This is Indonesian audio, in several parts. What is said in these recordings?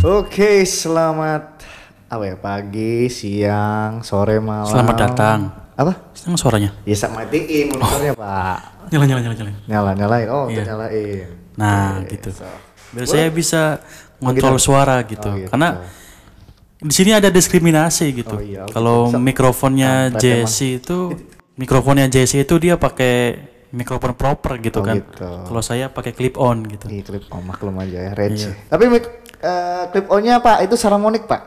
Oke, selamat apa ya pagi, siang, sore, malam. Selamat datang. Apa? Senang suaranya. Ya sak matiin monitornya pak. Nyala nyala nyala nyala. Nyala nyalain. Oh, Iya. nyalain. Nah, Oke, gitu. so. Biar saya bisa ngontrol suara gitu. Oh, gitu. Karena di sini ada diskriminasi gitu. Oh, iya. Kalau Bisa- mikrofonnya Kampret Jesse itu mikrofonnya Jesse itu dia pakai mikrofon proper gitu Oh, kan. gitu. Kalau saya pakai clip on gitu. Ini klip oh maklum aja ya, range. Iya. Tapi mik- eh, klip onnya pak itu harmonik pak.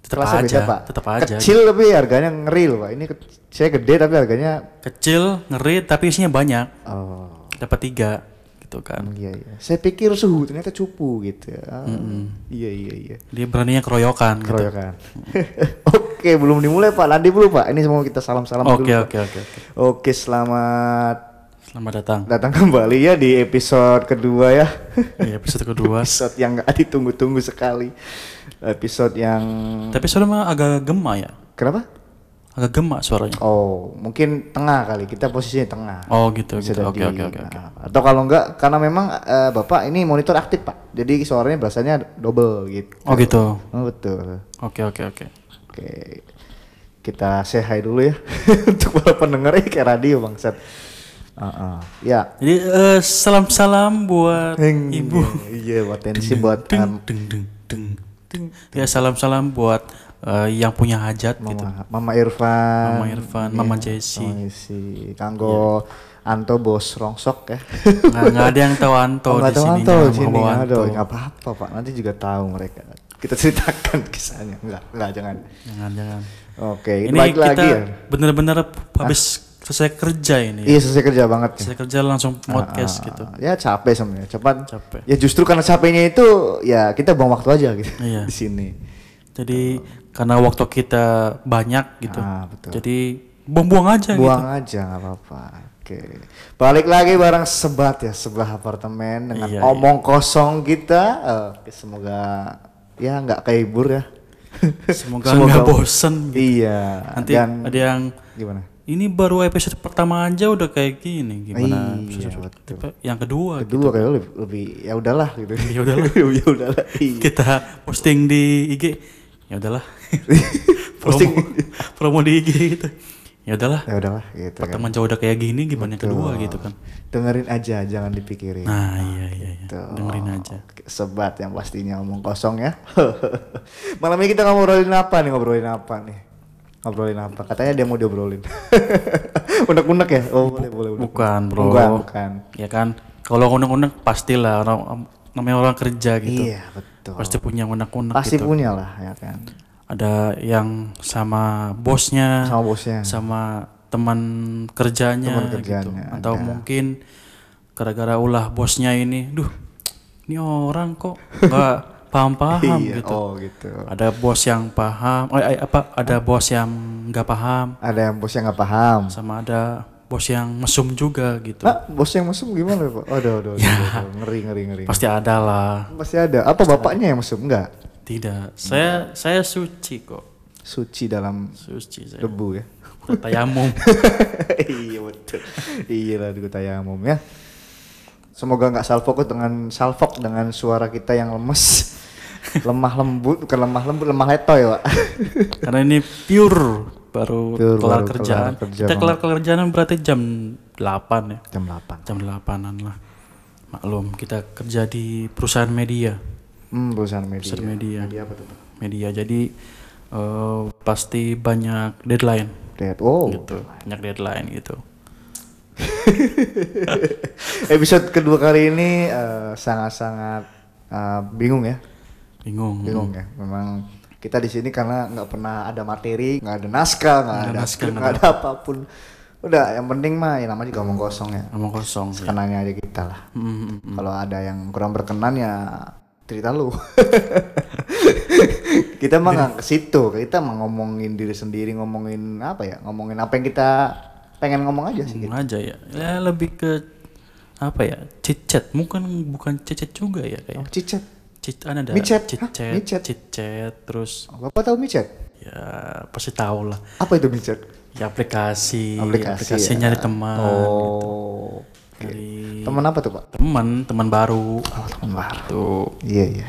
Tetap Kelasnya aja, beda, pak. tetap aja. Kecil tapi harganya ngeri loh pak. Ini ke- saya gede tapi harganya. Kecil, ngeri tapi isinya banyak. Oh, Dapat tiga gitu kan. iya iya. Saya pikir suhu ternyata cupu gitu. ya. Ah, Iya iya iya. Dia beraninya keroyokan gitu. Keroyokan. Oke, belum dimulai Pak. Nanti dulu Pak. Ini semua kita salam-salam Oke, dulu. Pak. oke, oke, oke. Oke, selamat Selamat datang. datang kembali ya di episode kedua ya. Di episode kedua. episode yang gak ditunggu-tunggu sekali. Episode yang Tapi suara mah agak gema ya. kenapa? Agak gema suaranya. Oh, mungkin tengah kali. Kita posisinya tengah. Oh gitu Bisa gitu. Oke oke oke oke. Nah, Atau kalau enggak karena memang eh, Bapak ini monitor aktif, Pak. Jadi suaranya berasanya double gitu. Oh gitu. Oh, betul. Oke oke oke. Oke, kita say hi dulu ya untuk para pendengar eh, kayak radio bangsat. Uh, Ya, Jadi eh, salam-salam buat Heng, ibu. Iya, buat tensi buat Deng, um, deng, deng, deng, deng. Ya salam-salam buat eh, yang punya hajat gitu. Mama, Mama Irfan, Mama Irfan, Mama Jessie. Mama Jessie. Kanggo Anto bos rongsok ya. Nggak, nggak ada yang tahu Anto Oh, di sini. Anto sini. Aduh, nggak apa-apa Pak. Nanti juga tahu mereka. Kita ceritakan kisahnya. Enggak, enggak jangan. Jangan jangan. Oke, Ini balik kita lagi ya. bener-bener habis selesai kerja ini. Iya, selesai kerja banget. ya. Selesai kerja langsung podcast Ah, gitu. Ya capek sebenarnya, cepat. Capek. Ya justru karena capeknya itu ya kita buang waktu aja gitu Iya. di sini. Jadi karena waktu kita banyak gitu. Ah, betul. Jadi buang-buang aja gitu. Buang aja nggak apa-apa. Oke. Balik lagi bareng sebat ya sebelah apartemen dengan Iya, omong kosong kita. Oke, semoga ya nggak kehibur ya. Semoga nggak bosen gitu. Iya. Nanti Dan ada yang gimana? Ini baru episode pertama aja udah kayak gini gimana Iya, episode yang kedua Kedua kayak lebih, lebih ya udahlah gitu. Ya udahlah. ya udahlah. Iya. kita posting di IG ya udahlah Posting. promo, promo di IG gitu ya udahlah Ya udahlah gitu. kan. pertama aja udah kayak gini gimana yang kedua gitu kan Dengerin aja, jangan dipikirin. nah iya iya, iya. Tuh. dengerin aja Sebat yang pastinya omong kosong ya. Malam ini kita ngobrolin apa nih? Ngobrolin apa nih? Ngobrolin apa? Katanya dia mau diobrolin. Unek-unek ya? Oh boleh boleh. unek-unek. bukan bro Bukan bukan. ya kan kalau unek-unek pastilah orang namanya orang kerja gitu Iya betul. pasti punya unek-unek Pasti gitu punya lah ya kan. ada yang sama bosnya Sama bosnya. sama teman kerjanya, Teman gitu. kerjanya, atau ada. mungkin gara-gara ulah bosnya ini, duh, ini orang kok nggak paham-paham Iya, gitu. Oh gitu. Ada bos yang paham, eh, apa? Ada bos yang nggak paham, Ada yang bos yang nggak paham. sama ada bos yang mesum juga gitu. Ah, bos yang mesum gimana pak? Aduh, aduh, aduh, aduh, ngeri, ngeri, ngeri. Pasti ada lah. Pasti ada. Apa bapaknya yang mesum? Enggak. Tidak, saya saya suci kok, Suci dalam suci saya. debu ya. Tayamum. iya betul. iya lah tayamum ya. Semoga nggak salfok dengan salfok dengan suara kita yang lemes. lemah lembut bukan lemah lembut lemah letoy pak Karena ini pure baru Pure, kelar baru kerjaan. kelar kerja Kita kelar kerjaan berarti jam 8 ya. jam 8 Jam 8-an lah. Maklum, kita kerja di perusahaan media. hmm perusahaan media Perusahaan media. media apa tuh? Media. Jadi eh, pasti banyak deadline Dead. oh gitu. Banyak deadline gitu. episode kedua kali ini eh, sangat-sangat eh, bingung ya Bingung. bingung ya memang kita di sini karena nggak pernah ada materi nggak ada naskah nggak ada naskah, nggak ada apa pun udah yang penting mah ya namanya juga ngomong kosong ya Ngomong kosong sih. kenanya aja kita lah hmm, hmm. Kalau ada yang kurang berkenan ya cerita lu. kita mah nggak ke situ, kita mah ngomongin diri sendiri, ngomongin apa ya? Ngomongin apa yang kita pengen ngomong aja sih. Ngomong aja ya. Ya lebih ke apa ya? Chit-chat. Bukan bukan chit-chat juga ya kayak. Oh, cicet. Chit ada Micet? chat, Micet? chit chat, terus Bapak tahu micet? ya pasti tahu lah. Apa itu micet? Ya aplikasi, Aplikasi, aplikasi, ya. nyari teman. Oh. Nyari Teman apa tuh, Pak? teman, teman baru. Oh, teman baru. Tuh. Iya, iya. iya.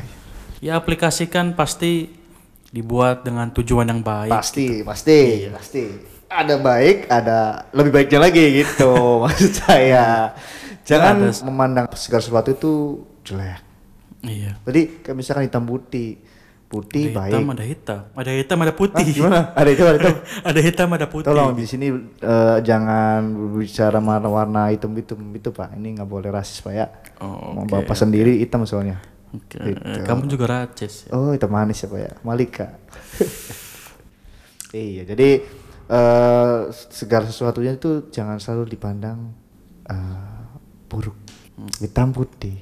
ya aplikasikan pasti dibuat dengan tujuan yang baik. Pasti, pasti, pasti. Ada baik, ada lebih baiknya lagi gitu maksud saya. Jangan memandang segala sesuatu itu jelek. Iya. Jadi kayak misalkan hitam putih, putih Ada baik. hitam, ada hitam, ada hitam, ada putih. gimana? Ada hitam, ada hitam. ada hitam, ada putih. Tolong di sini eh, jangan berbicara warna-warna hitam hitam itu pak. Ini nggak boleh rasis pak ya. Oh, oke, bapak sendiri hitam soalnya. Oke, Gitu. Kamu juga racis. ya? Oh hitam manis ya pak ya. Malika. iya jadi eh segala sesuatunya itu jangan selalu dipandang eh, buruk. Hitam putih.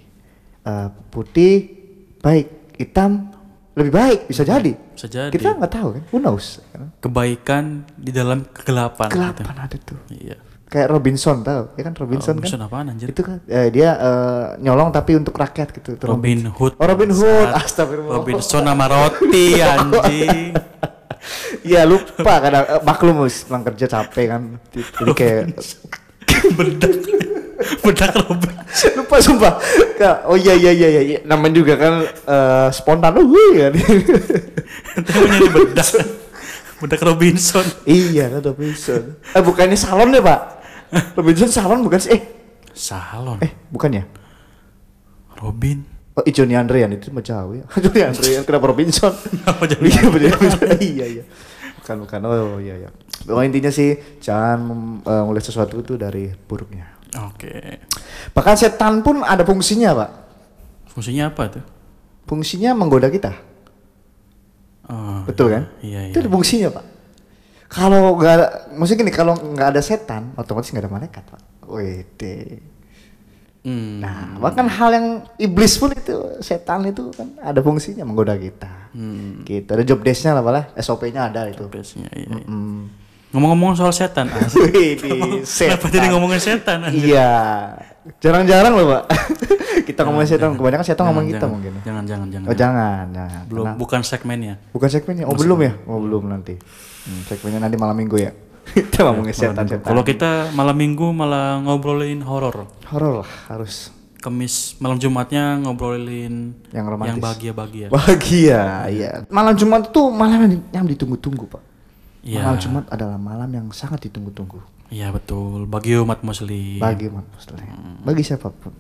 Eh, putih baik, hitam lebih baik bisa jadi. Bisa jadi. Kita nggak tahu kan. Who knows? Kebaikan di dalam kegelapan. gitu. Kegelapan ada tuh. Iya. Kayak Robinson tahu ya kan Robinson, Robinson kan apaan anjir? itu kan eh, dia eh, nyolong tapi untuk rakyat gitu itu Robin Hood. oh, Robin Hood astagfirullah Robinson sama roti anjing. Iya lupa kadang eh, maklum wis pulang kerja capek kan jadi kayak Bedak. Bedak Robin. lupa sumpah Kak, oh iya iya iya iya namanya juga kan eh, spontan uh kan Itu nyari bedak. Bedak Robinson. iya kan Robinson eh bukannya salon ya pak Robinson salon bukan sih eh Salon. eh bukan ya Robin. Oh, eh, Johnny Andrean itu mah jauh ya. Johnny Andrean kenapa Robinson? Iya iya iya. Bukan bukan. Oh iya iya. Pokoknya intinya sih jangan eh, melihat sesuatu itu dari buruknya. Oke. Bahkan setan pun ada fungsinya, Pak. Fungsinya apa tuh? Fungsinya menggoda kita. Oh, Betul kan? Iya, Itu iya. ada fungsinya, Pak. Kalau nggak maksudnya gini, kalau nggak ada setan, otomatis nggak ada malaikat, Pak. Wede. Hmm. Nah, bahkan hal yang iblis pun itu, setan itu kan ada fungsinya menggoda kita. Hmm. Gitu. Ada job desk-nya lah, Pak. SOP-nya ada itu. Biasanya, iya, iya. Hmm. Ngomong-ngomong soal setan, ah, Wih, kenapa jadi ngomongin setan? anjir? Iya, jarang-jarang loh, Pak. kita ngomongin setan, kebanyakan setan ngomong kita jangan, mungkin. Jangan, jangan, jangan. Oh, jangan. jangan. Belum, Karena- bukan segmennya. bukan segmennya. Oh, belum ya? Oh, belum nanti. Hmm, segmennya nanti malam Minggu ya. Kita ngomongin setan-setan. Kalau kita malam minggu malah ngobrolin horor. horor lah harus Kemis malam Jumatnya ngobrolin yang romantis. yang bahagia-bahagia. Bahagia, iya. Malam Jumat itu malam yang, ditunggu-tunggu, Pak. Iya. Malam Jumat adalah malam yang sangat ditunggu-tunggu Iya betul. Bagi umat muslim. bagi umat muslim. Bagi siapa pun.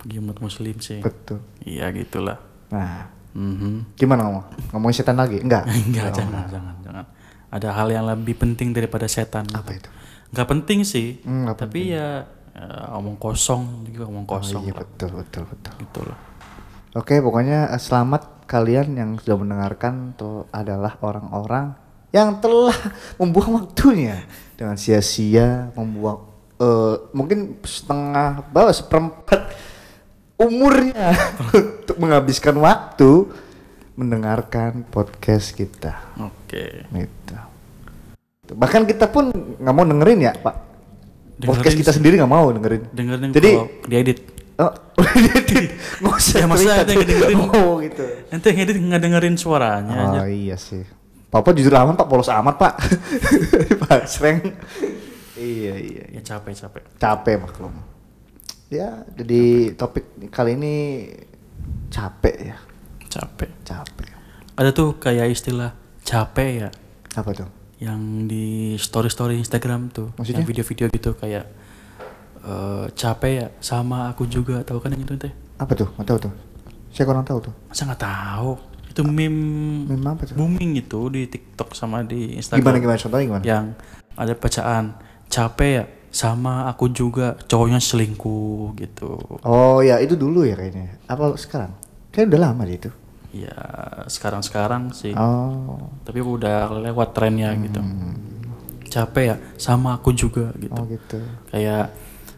Bagi umat muslim sih. Betul. Iya gitulah. Nah, Mhm. gimana ngomong? Ngomongin setan lagi? Enggak. Enggak, jangan, jangan, jangan. Ada hal yang lebih penting daripada setan. Apa itu? Enggak penting sih. Hmm, nggak tapi ya, ya omong kosong juga omong kosong Iya, lah. betul, betul, betul. Gitu loh. Oke, pokoknya eh, selamat kalian yang sudah mendengarkan tuh adalah orang-orang yang telah membuang waktunya dengan sia-sia membuang eh, mungkin setengah bawah seperempat umurnya untuk menghabiskan waktu mendengarkan podcast kita. Oke. Gitu. Bahkan kita pun nggak mau dengerin ya, Pak. Podcast Dengerin kita sih. sendiri nggak mau dengerin. Dengerin Jadi diedit. Oh, nggak usah Ya, maksudnya yang dengerin. Oh gitu. Ente yang edit nggak dengerin suaranya aja. Oh iya sih. Papa jujur aman pak, polos amat pak. pak Sreng. Iya iya. Ya capek capek. Capek maklum. Ya jadi topik kali ini capek ya. Capek. Capek. Ada tuh kayak istilah capek ya. Apa tuh? yang di story story Instagram tuh Maksudnya? yang video-video gitu kayak eh capek ya sama aku juga tahu kan yang itu teh Apa tuh? Nggak tahu tuh. Saya kurang tahu tuh. masa nggak tahu itu meme Meme apa tuh? booming itu di TikTok sama di Instagram Gimana gimana contohnya gimana? yang ada bacaan capek ya sama aku juga cowoknya selingkuh gitu Oh ya itu dulu ya kayaknya. Apa sekarang? Kayaknya udah lama deh itu. Ya sekarang sekarang sih Oh. tapi udah lewat trennya gitu Hmm. capek ya sama aku juga gitu Oh gitu. kayak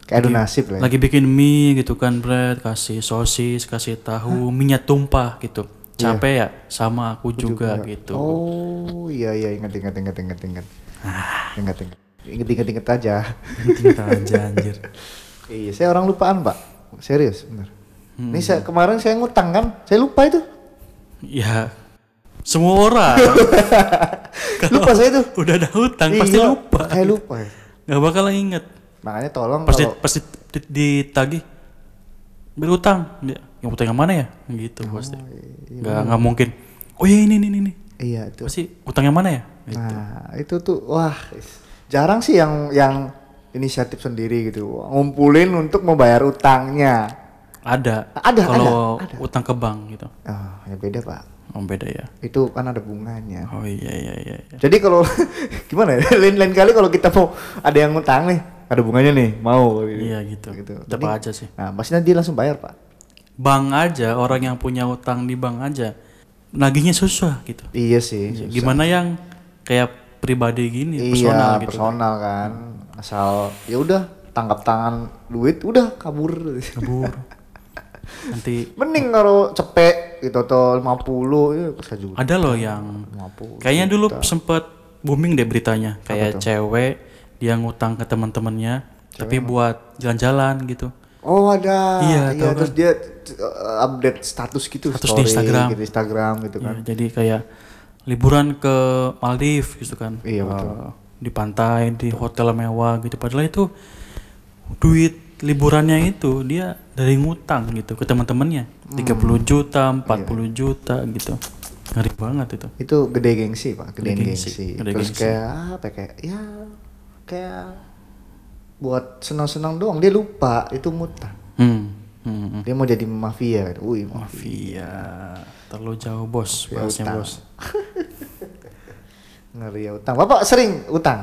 Kayak adu nasib lah. ya. lagi bikin mie gitu kan bread kasih sosis kasih tahu minyak tumpah gitu capek ya sama aku juga, gitu Oh iya iya ingat ingat ingat ingat ingat. Ingat ingat. Ingat ingat ingat aja. Ingat aja anjir iya saya orang lupaan pak. Serius bener. Hmm. Ini saya kemarin saya ngutang kan, saya lupa itu. Ya semua orang lupa saya tuh. udah ada hutang pasti Iya, lupa Kayak lupa. ya. nggak bakal inget Makanya tolong pasti kalau pasti di- ditagih berutang dia yang utang yang mana ya gitu pasti iya, nggak nggak mungkin oh iya ini ini ini, ini Iya itu. pasti utang yang mana ya Gitu. Nah itu tuh wah jarang sih yang yang inisiatif sendiri gitu ngumpulin untuk membayar utangnya. Ada Ada, kalau ada, ada. utang ke bank gitu Ah ya beda pak. oh beda ya Itu kan ada bunganya. oh iya iya iya, iya. Jadi kalau gimana ya? Lain-lain kali kalau kita mau ada yang ngutang nih, ada bunganya nih, mau. iya gitu, Gitu. dapat aja sih Nah, pastinya dia langsung bayar pak. bank aja orang yang punya utang di bank aja nagihnya susah gitu Iya sih. susah. gimana yang kayak pribadi gini Iya, personal gitu personal kan. Asal ya udah tangkap tangan duit, udah kabur. kabur nanti Mending kalau cepet gitu atau 50 ya juga. ada loh yang 50. kayaknya dulu sempet booming deh beritanya kayak cewek dia ngutang ke teman-temannya tapi buat jalan-jalan gitu Oh ada. Iya, iya terus dia uh, update status gitu Status di Instagram. gitu, Instagram gitu kan. Ya, jadi kayak liburan ke Maldives gitu kan Iya, betul. Eh, di pantai di hotel mewah gitu padahal itu duit liburannya itu dia dari ngutang gitu ke teman-temannya Hmm. 30 juta Iya. 40 juta gitu ngeri banget itu Itu gede gengsi pak, gede, Gede gengsi. gengsi, gede Terus gengsi. kayak apa? ya, Kayak ya kayak buat senang-senang doang dia lupa itu ngutang. hmm. Hmm. hmm. Dia mau jadi mafia. gitu. Wih mafia. Mafia terlalu jauh bos Mafia bahasnya utang. bos Ngeri ya utang. Bapak sering utang?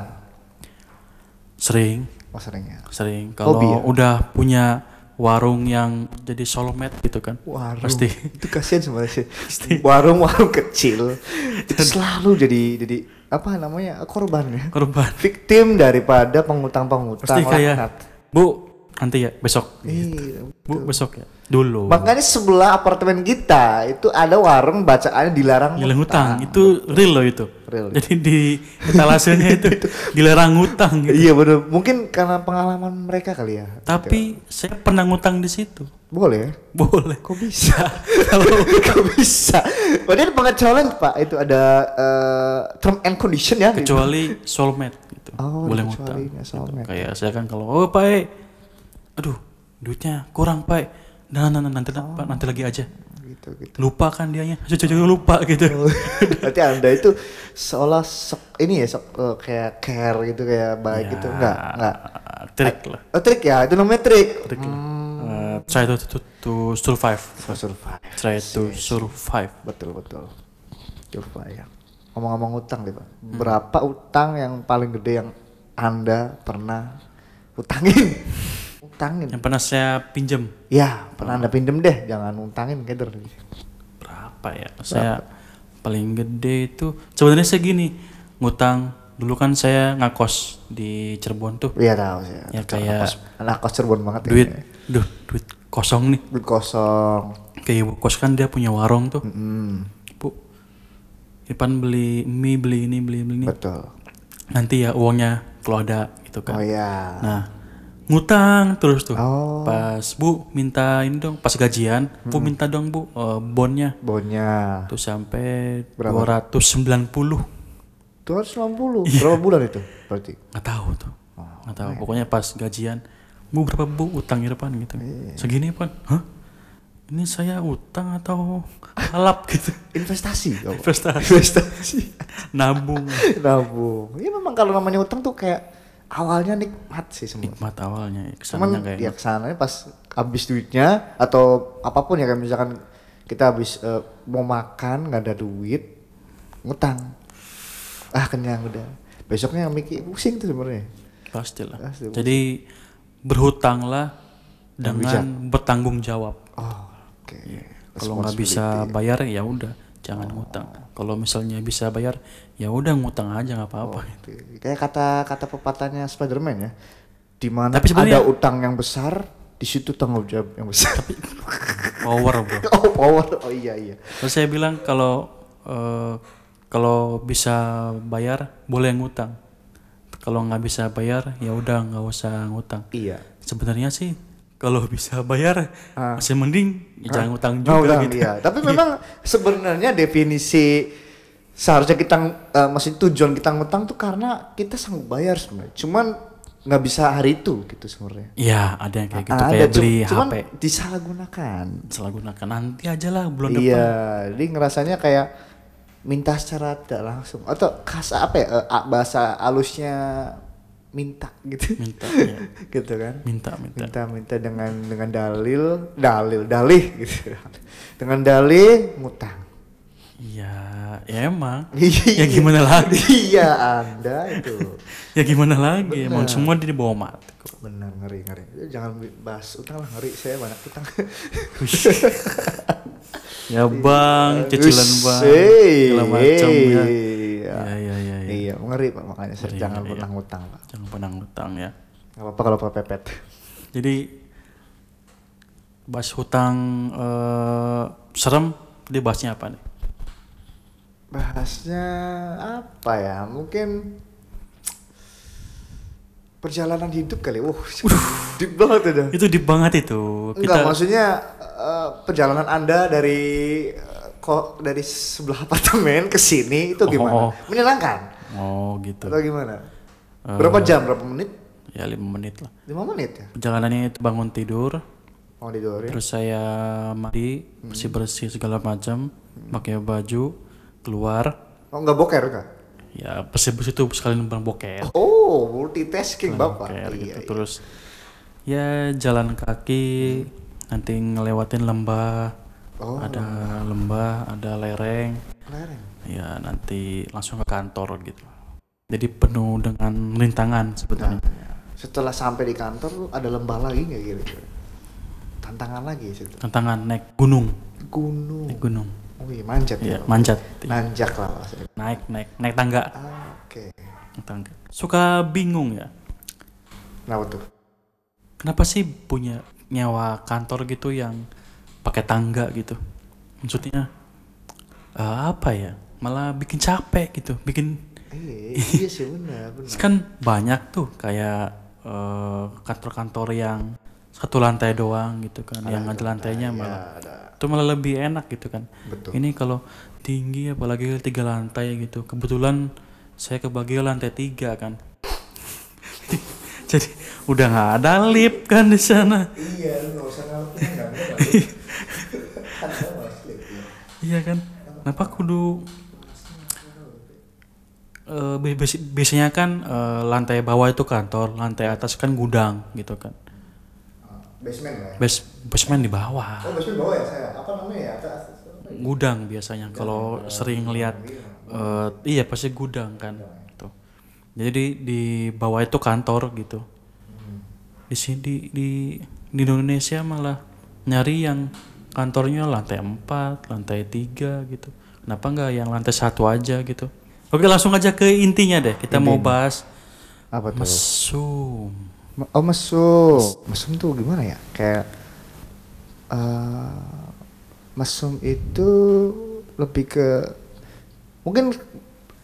sering Oh sering ya. sering kalau ya? udah punya warung yang jadi soulmate gitu kan Warung. pasti Itu kasihan sebenarnya sih. Warung-warung kecil itu selalu jadi jadi apa namanya korban ya. korban Victim daripada pengutang-pengutang. pasti kayak bu nanti ya besok Iya. bu besok ya dulu Makanya sebelah apartemen kita itu ada warung bacaannya dilarang Dilarang itu real loh itu Real. jadi di etalasenya itu dilarang ngutang gitu. Iya bener. Mungkin karena pengalaman mereka kali ya. tapi saya pernah ngutang di situ Boleh ya? boleh Kok bisa? Kalau kok bisa? Berarti ada pengecualian pak. Itu ada eh, term and condition ya. kecuali soulmate gitu Oh, boleh ngutang soulmate. kayak saya kan kalau oh pak eh, aduh duitnya kurang pak eh. nah, nah, nah, nanti Oh. Pak, nanti lagi aja Gitu gitu. lupa kan dianya cucu lupa gitu Berarti anda itu seolah sok ini ya sok eh, kayak care gitu kayak baik gitu enggak enggak. Ah, trik lah Oh, trik ya itu namanya trik. trik. Hmm. Eh, try to, to, to survive For survive. try to survive Betul betul. Survive. Ngomong-ngomong utang deh pak. Berapa utang yang paling gede yang anda pernah utangin? Utangin. yang pernah saya pinjam Ya pernah anda pinjem deh. Jangan utangin keder. berapa ya saya paling gede itu sebenarnya saya gini ngutang dulu kan saya ngakos di Cirebon tuh Iya tahu sih. Ya, kayak Anak kos- anak kos Cirebon banget duit ya. duh duit kosong nih Duit kosong. kayak ibu kos kan dia punya warung tuh Hmm, bu Irfan beli mie beli ini beli ini betul. nanti ya uangnya kalau ada gitu Oh kan iya. nah ngutang terus tuh Oh. pas bu minta ini dong pas gajian bu minta dong bu eh, bonnya Bonnya tuh sampai Berapa? 290 290 berapa bulan itu berarti? nggak tahu tuh Oh, nggak tahu pokoknya pas gajian bu berapa bu utang Irfan gitu Iya. segini Irfan hah ini saya utang atau halap gitu Investasi. oh. investasi Investasi. nabung Nabung. Ya memang kalau namanya utang tuh kayak awalnya nikmat sih semua. nikmat awalnya Cuman kesannya kayak ya ke sananya pas habis duitnya atau apa pun ya kayak misalkan kita habis eh, mau makan nggak ada duit ngutang. Ah kenyang udah. Besoknya mikir pusing tuh sebenarnya. Pastilah. Pasti, jadi berhutanglah dengan bertanggung jawab. Oh oke. Kalau nggak bisa bayar ya udah jangan ngutang. Kalau misalnya bisa bayar ya udah ngutang aja nggak apa-apa. Oke. kayak kata kata pepatahnya Spiderman ya di mana Tapi ada utang yang besar di situ tanggung jawab yang besar. Power bro. Oh power. Oh iya iya. Terus saya bilang kalau eh, kalau bisa bayar boleh ngutang. Kalau nggak bisa bayar ya udah nggak usah ngutang. Iya. Sebenarnya sih kalau bisa bayar Ah. masih mending ya jangan ngutang Oh, juga utang, gitu. iya. Tapi memang sebenarnya definisi seharusnya kita uh, masih tujuan kita ngutang tuh karena kita sanggup bayar sebenarnya. Cuman nggak bisa hari itu gitu sebenarnya. Iya, ada yang kayak gitu Ah, kayak ada, beli cum- cuman HP. disalahgunakan. Salah gunakan nanti aja lah bulan depan. Iya, jadi ngerasanya kayak minta secara tidak langsung atau kas apa ya eh, bahasa halusnya minta gitu. Minta, iya. gitu kan. minta, minta. Minta minta dengan dengan dalil, dalil, dalih gitu. dengan dalih ngutang. Iya, ya emang. Iya. ya gimana lagi? iya, Anda itu. Ya gimana lagi? Emang semua di bawah mati kok. Benar ngeri ngeri. Jangan bahas utang lah ngeri. Saya banyak utang. Ya bang, cicilan bang, segala macam ya. Iya. Iya, iya, iya. iya. Ngeri Pak makanya saya Ngeri, jangan ngeri, pernah ngutang, Pak. Jangan pernah ngutang ya. Gak apa-apa kalau kepepet. Jadi bahas hutang eh, serem, dia bahasnya apa nih? Bahasnya apa ya? Mungkin perjalanan hidup kali. Wah, deep banget udah. Itu deep banget itu. Enggak, maksudnya eh, perjalanan Anda dari eh, kok dari sebelah apartemen ke sini itu gimana? Oh. Menyenangkan Oh gitu. atau gimana? Eh. Berapa jam? Berapa menit? Ya lima menit lah. 5 menit ya? Perjalanannya itu bangun tidur, Mau tidur ya? terus saya mandi, bersih bersih segala macam, pakai baju, keluar. Oh, enggak boker enggak? Ya bersih itu sekalian berboker. Oh, multitasking Bapak. Boker gitu. Iya, iya. Terus ya jalan kaki, nanti ngelewatin lembah. Oh. Ada lembah, ada lereng. Lereng. Ya nanti langsung ke kantor gitu. Jadi penuh dengan rintangan sebetulnya. Nah, setelah sampai di kantor ada lembah lagi nggak kira-kira? Tantangan lagi situ. Tantangan naik gunung, Gunung. naik gunung. Oh iya, manjat Iya, ya. manjat. Nanjak lah maksudnya. Naik, naik, naik tangga. Ah, Oke. Naik tangga. Suka bingung ya. Kenapa tuh? Kenapa sih punya nyawa kantor gitu yang pakai tangga gitu? Maksudnya eh, apa ya? Malah bikin capek gitu, bikin Iya, iya sih benar, benar. kan banyak tuh kayak eh, kantor-kantor yang satu lantai doang gitu kan, yang ada lantainya Ya, malah ada. Itu malah lebih enak gitu kan. Betul. Ini kalau tinggi apalagi tiga lantai gitu, kebetulan saya kebagi lantai tiga kan. Jadi udah nggak ada lift kan di sana. Iya, lu nggak usah ngalamin Iya kan? Kenapa kudu biasi- biasanya kan eh, lantai bawah itu kantor, lantai atas kan gudang gitu kan. Basement lah ya. Bas basement di bawah. Oh, basement bawah ya saya. Apa namanya ya? Atas. Gudang biasanya kalau sering lihat eh, iya pasti gudang kan. Tuh. Jadi di bawah itu kantor gitu. Di sini di, di di Indonesia malah nyari yang kantornya lantai 4, lantai 3 gitu. Kenapa nggak yang lantai satu aja gitu? Oke langsung aja ke intinya deh. Kita mau bahas Apa tuh? mesum. Oh mesum. Mesum tuh gimana ya? Kayak eh mesum itu lebih ke mungkin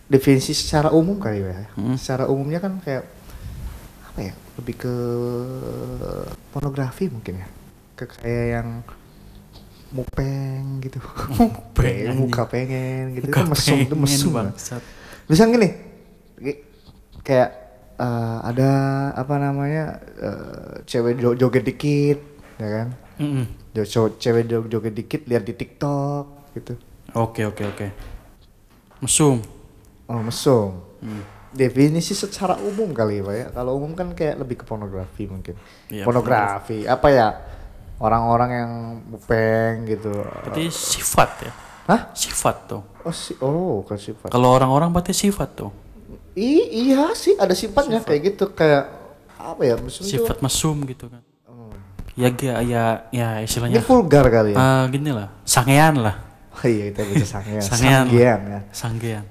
definisi secara umum kali ya. Secara umumnya kan kayak apa ya? Lebih ke pornografi mungkin ya. Ke kayak yang mupeng gitu. Mupeng, muka pengen gitu. Muka Itu mesum itu mesum. bangsat. Bisa gini, gi- kayak eh, ada apa namanya eh, cewek jo- joget dikit, ya kan? Jo- co- cewek jo- joget dikit lihat di TikTok gitu. Oke oke oke. Mesum. Oh mesum. Hmm. Definisi secara umum kali ya, Pak ya. Kalau umum kan kayak lebih ke pornografi mungkin. Iya, pornografi. Apa ya? Orang-orang yang mupeng gitu. Berarti sifat ya. Hah? Sifat tuh. Oh, si oh, kan sifat. Kalau orang-orang berarti sifat tuh. I- iya sih, ada sifatnya kayak gitu kayak apa ya? Mesum Sifat mesum gitu kan. Oh. Ya ya ya, ya Ini istilahnya vulgar kali ya. ah, gini lah, sangean lah. Oh iya kita bisa sangean. Sangean. Sanggean ya. Sanggean.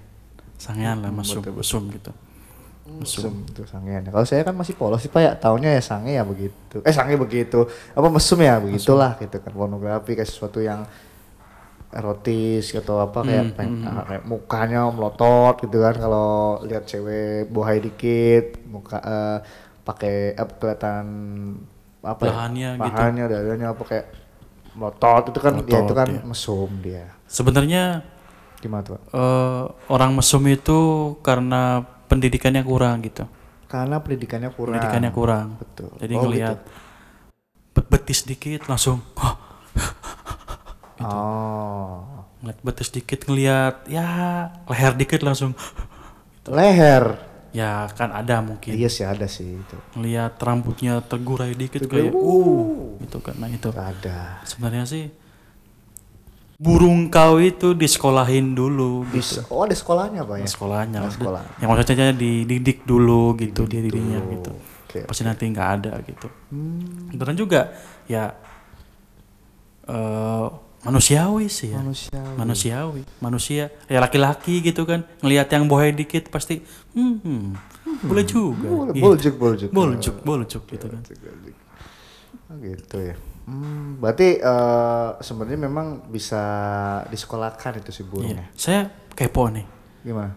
Sangean lah mesum, mesum gitu. Mesum itu sangean. Kalau saya kan masih polos sih Pak ya, taunya ya sange ya begitu. Eh sange begitu. Apa mesum ya begitulah gitu kan. Pornografi kayak sesuatu yang erotis atau apa kayak, Hmm, peng- ah, kayak mukanya melotot gitu kan kalau lihat cewek bohai dikit muka eh, pakai apa kelihatan apa Pahannya ya? gitu. pahannya dadanya apa kayak melotot itu kan ya itu Melotot, kan iya. mesum dia Sebenarnya gimana tuh eh, orang mesum itu karena pendidikannya kurang gitu. Karena pendidikannya kurang. pendidikannya kurang Betul. jadi Oh, ngelihat bet- betis dikit langsung "Hah, gitu. Oh. ngeliat betis dikit ngelihat ya leher dikit langsung Leher. ya kan ada mungkin Iya sih ada sih itu. ngelihat rambutnya tergurai dikit Tergurai, kayak uh gitu kan nah itu Ada. sebenarnya sih burung kau itu disekolahin dulu Di, gitu oh ada sekolahnya pak ya? sekolahnya Ada sekolah. yang maksudnya dididik dulu gitu dia dirinya gitu Oke. pasti nanti nggak ada gitu Hmm, dan juga ya eh manusiawi sih ya manusia. manusiawi manusia ya laki-laki gitu kan ngelihat yang bohong dikit pasti hmm, hmm, boleh juga Boleh, gitu. boljuk, boljuk. boljuk boljuk gitu kan Oh gitu ya. Hmm, berarti eh, sebenarnya memang bisa disekolahkan itu si Iya. burungnya. saya kepo nih Gimana?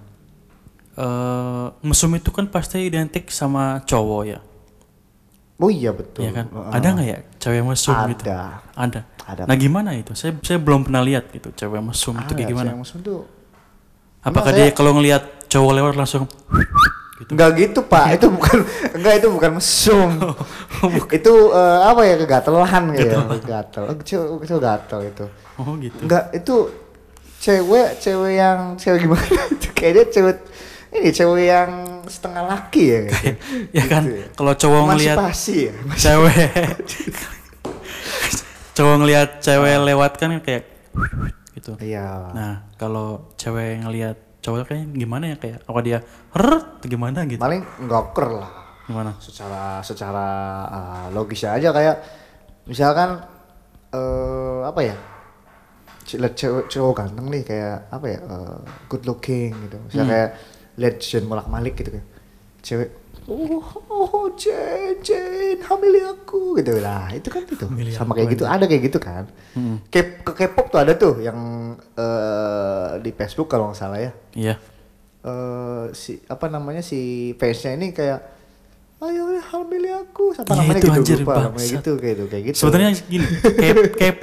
eh mesum itu kan pasti identik sama cowok ya Oh iya betul. Iya kan Heeh. ada nggak ya cewek mesum gitu Ada. ada Ada. nah gimana itu saya saya belum pernah lihat gitu cewek mesum itu kayak Ada, gimana cewek mesum tuh apakah dia kalau ngelihat cowok lewat langsung Enggak gitu pak, itu bukan enggak itu bukan mesum. itu eh, apa ya kegatelan gitu ya, gatel. Oh, kecil kecil gatel itu. oh gitu Enggak itu cewek cewek yang cewek gimana? kayaknya cewek ini cewek yang setengah laki ya. Gitu. ya kan Gitu ya. kalau cowok ngelihat ya. cewek cowok ngelihat cewek lewat kan kayak gitu Iya. nah kalau cewek ngelihat cowok kayak gimana ya kayak apa dia rrrt gimana gitu Paling ngoker lah. gimana Secara secara uh, logis aja kayak misalkan eh apa ya? Cewek cowok ganteng nih kayak apa ya? eh, good looking gitu. Misalnya Hmm. kayak lihat Jane bolak malik gitu kayak cewek Oh, oh Jane, Jane, hamili aku gitu lah. Itu kan itu. Hamili Sama kayak gitu, ada kayak gitu kan. Hmm. Ke K-pop tuh ada tuh yang eh di Facebook kalau nggak salah ya. iya eh si apa namanya si fansnya ini kayak hamili aku. Apa Iya, namanya itu gitu anjir, lupa namanya bangsat. gitu kayak gitu kayak gitu. Sebenarnya gini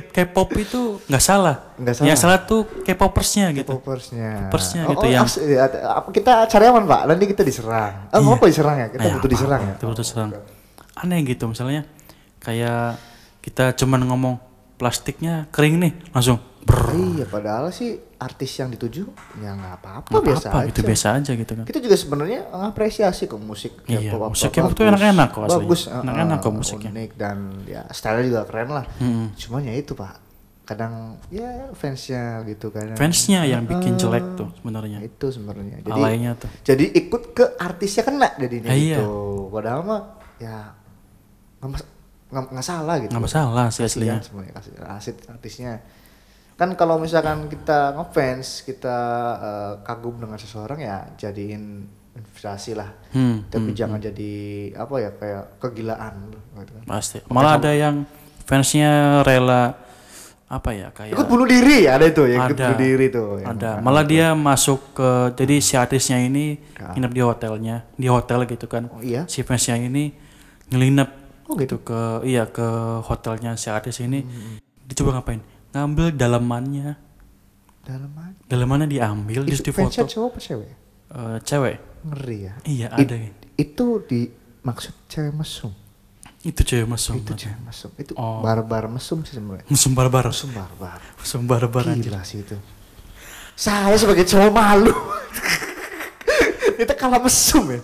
K-pop itu nggak salah. Nggak yang salah. salah tuh K-popersnya gitu. Popersnya Popersnya gitu yang- as- iya, ada- apa- kita cari aman pak. Nanti kita diserang. Oh, Iya. apa diserang ya? Kita Nah, butuh apa- diserang ya? Kita butuh diserang. Aneh gitu misalnya kayak kita cuman ngomong plastiknya kering nih langsung brrr iya padahal sih artis yang dituju ya nggak apa-apa biasa apa-apa aja. gitu biasa aja gitu kan. Kita juga sebenarnya ngapresiasi kok musik Iya, K-pop apa, musik tuh bagus. enak-enak kok bagus Enak-enak kok musiknya. unik dan ya style juga keren lah. Mm-mm. cuman ya itu pak kadang ya fansnya gitu kadang fansnya yang bikin Eh, jelek tuh sebenarnya. itu sebenarnya. Jadi alaynya tuh. jadi ikut ke artisnya kena jadinya Ah, iya. gitu. Padahal mah ya nggak nggak salah gitu. Nggak masalah sih aslinya. sebenarnya kasih artisnya kan kalau misalkan kita ngefans kita eh, kagum dengan seseorang ya jadiin investasi lah. Hmm, tapi hmm, jangan jadi apa ya kayak kegilaan gitu kan. pasti. Malah ada yang fansnya rela apa ya kayak ikut bunuh diri ada itu ya ikut ada. bunuh diri tuh yang- ada. Malah dia masuk ke jadi si artisnya ini Ya. nginep di hotelnya di hotel gitu kan. Oh iya? Si fansnya ini ngelinep Oh, gitu? ke iya ke hotelnya si artis ini. Hmm. dia coba ngapain ngambil dalemannya dalam aja dalemannya diambil itu di foto. cowok apa cewek? Eh, cewek. Ngeri ya? Iya It- ada itu di maksud cewek mesum? Itu cewek mesum itu cewek mesum. Itu Oh. barbar mesum sih sebenarnya. Mesum barbar. Mesum barbar. Mesum barbar gila sih itu. Saya sebagai cowok malu. Itu kalah mesum ya?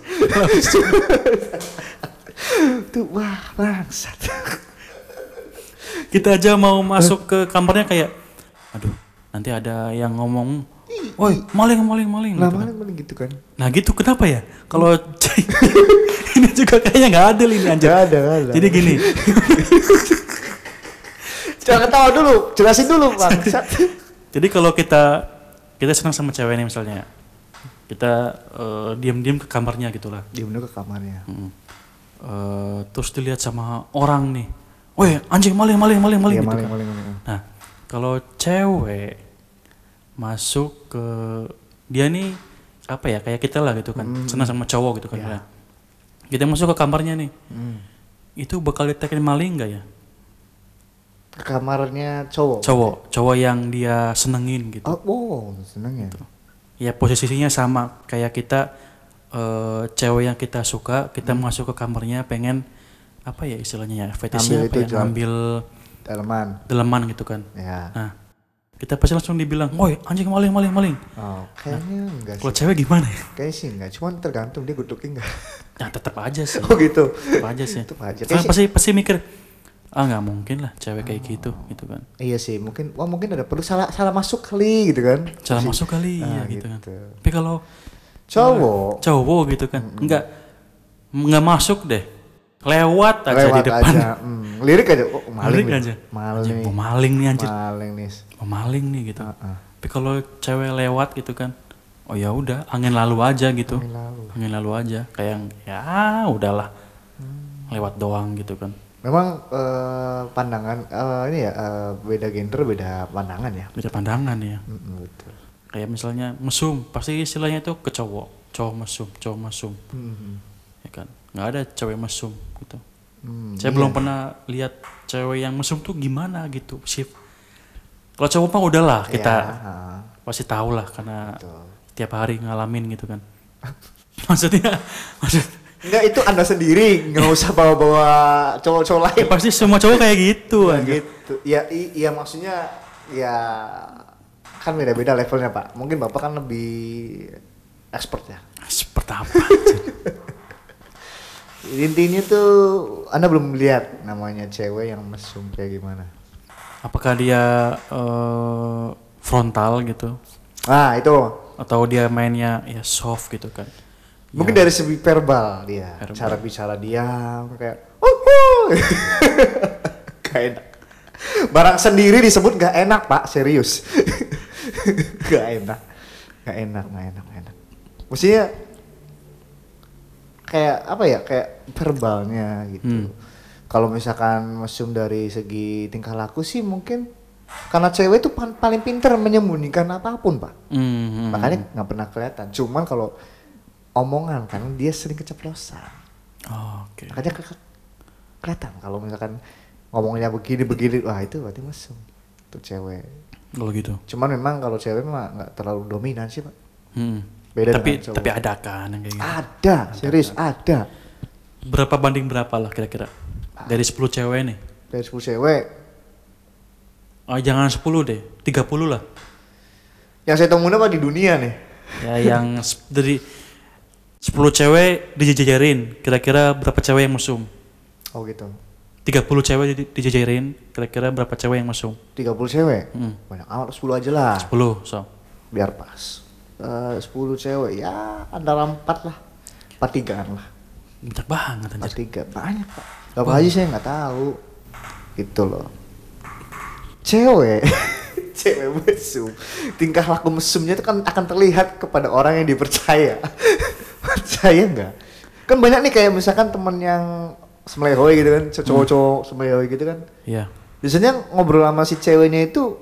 Tuh wah bangsat kita aja mau masuk ke kamarnya kayak aduh nanti ada yang ngomong. Woi maling maling maling nah gitu kan. maling maling gitu kan. Nah gitu. Kenapa ya? Kalau ini juga kayaknya nggak adil ini anjir. Gak ada gak ada. Jadi gini. Jangan ketawa dulu jelasin dulu bangsat jadi kalau kita kita senang sama cewek nih misalnya kita eh, diam-diam ke kamarnya gitulah dia bener ke kamarnya. Mm. Eh, terus dilihat sama orang nih woi anjing maling maling maling maling Iya, gitu maling kan. maling maling Nah, kalau cewek masuk ke dia nih apa ya kayak kita lah gitu kan, senang sama cowok gitu kan. Iya. ya. Kita masuk ke kamarnya nih, Hmm. itu bakal ditekan maling nggak ya? ke kamarnya cowok Cowok, cowok yang dia senengin gitu. oh wow seneng ya Ya posisinya sama kayak kita eh, cewek yang kita suka kita masuk ke kamarnya pengen apa ya istilahnya ya fetishnya Ambil apa itu, ya ngambil Daleman. daleman gitu kan Ya. nah kita pasti langsung dibilang woi anjing maling maling maling Oh, kayaknya enggak sih. kalau cewek gimana ya Kayaknya sih enggak, cuman tergantung dia looking enggak. ya tetap aja sih Oh gitu. tetap aja sih Tetap aja. Kayak pasti pasti mikir ah nggak mungkin lah cewek kayak gitu gitu kan Iya sih, mungkin wah mungkin ada perlu salah salah masuk kali gitu kan. cara Masih- masuk kali Ah, ya gitu kan gitu. tapi kalau Cowok cowok gitu kan nggak nggak masuk deh lewat aja lewat di depan aja. Hmm, lirik aja. Oh, maling Lirik nih. aja. Maling. Anjing, mau maling nih anjir Maling nih. mau maling nih gitu Heeh. tapi kalau cewek lewat gitu kan oh ya udah angin lalu aja gitu Angin lalu. angin lalu aja kayak yang, ya udahlah Hmm. lewat doang gitu kan Memang eh, pandangan eh, ini ya eh, beda gender beda pandangan ya. beda pandangan ya Mm-mm, betul. kayak misalnya mesum pasti istilahnya itu ke cowok cowok mesum cowok mesum Mm-mm. ya kan nggak ada cewek mesum gitu Hmm, saya belum pernah lihat cewek yang mesum tuh gimana gitu shift kalau cowok mah udahlah kita Ya, pasti tahu lah karena betul. tiap hari ngalamin gitu kan maksudnya maksud Enggak itu anda sendiri nggak usah bawa-bawa cowok-cowok lain. ya pasti semua cowok kayak gitu Ya, aja gitu. Ya iya maksudnya ya kan beda-beda levelnya pak. Mungkin bapak kan lebih expert ya. seperti apa Intinya tuh anda belum lihat namanya cewek yang mesum kayak gimana. apakah dia eh, frontal gitu Nah itu atau dia mainnya ya soft gitu kan mungkin dari segi verbal dia, Verbal. cara bicara dia kayak "Wuhu." gak enak. Barang sendiri disebut gak enak pak, serius. gak enak, gak enak, gak enak, gak enak. Maksudnya kayak apa ya, kayak verbalnya gitu. Hmm. Kalau misalkan mesum dari segi tingkah laku sih mungkin karena cewek itu paling pinter menyembunyikan apa pun pak. Hmm, hmm. Makanya nggak pernah kelihatan. Cuman kalau omongan kan dia sering keceplosan. Oh, oke Makanya ke- ke- kelihatan kalau misalkan ngomongnya begini begini, wah itu berarti mesum. Itu cewek. kalau gitu Cuman memang kalau cewek mah nggak terlalu dominan sih pak. Hmm. Beda tapi tapi ada kan yang kayak gitu Ada, serius ada. berapa banding berapa lah kira-kira dari 10 cewek nih Dari 10 cewek, oh, jangan 10 deh 30 lah yang saya temuin apa di dunia nih? ya yang dari 10 cewek dijajarin kira-kira berapa cewek yang mesum Oh gitu. 30 cewek di- dijajarin kira-kira berapa cewek yang mesum 30 cewek. Hmm. Banyak amat 10 aja lah. 10 so Biar pas. Eh 10 cewek ya antara 4 lah. 4 tigaan lah. banyak banget anjir Empat tiga banyak pak. Berapa aja saya nggak tahu. Gitu loh. Cewek, cewek mesum. Tingkah laku mesumnya itu kan akan terlihat kepada orang yang dipercaya. Percaya nggak? Kan banyak nih kayak misalkan temen yang semelehoy gitu kan, cowok-cowok semelehoy gitu kan. iya Biasanya ngobrol sama si ceweknya itu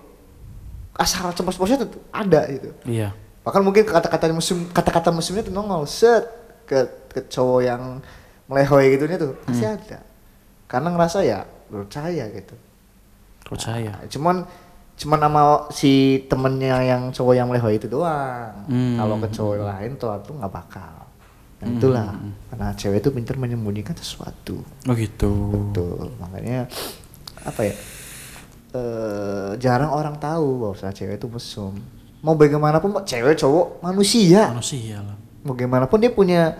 asal ceplos-ceplosnya tuh ada gitu. iya Bahkan mungkin kata-kata mesum, kata-kata mesumnya tuh nongol set ke ke cowok yang melehoy gitu tuh pasti ada. Karena ngerasa ya percaya gitu. percaya Nah, cuman cuman sama si temennya yang cowok yang melehoy itu doang. Hmm. Kalau ke cowok lain tuh tuh nggak bakal. Nah, itulah karena cewek itu pintar menyembunyikan sesuatu. oh gitu Betul. Makanya apa ya? eh jarang orang tahu bahwa cewek itu mesum. Mau bagaimanapun cewek cowok manusia. manusia lah Mau bagaimanapun dia punya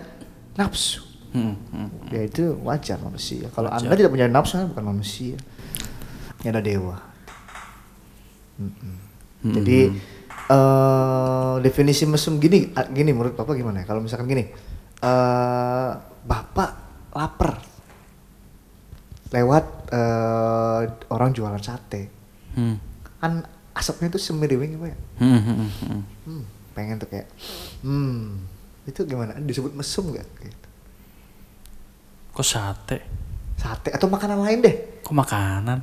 nafsu. Hmm, hmm. Ya itu wajar manusia. Kalau. Anda tidak punya nafsu Anda bukan manusia. Ini ada dewa. Mm-mm. Mm-mm. Jadi eh definisi mesum gini gini menurut Bapak gimana ya? Kalau misalkan gini, eh Bapak lapar lewat eh, orang jualan sate, Hmm. kan asapnya itu semiriwing apa ya? Hmm, hmm, hmm, hmm. Hmm, pengen tuh kayak, hmm, itu gimana? Disebut mesum gak? Gitu. kok sate Sate atau makanan lain deh? kok makanan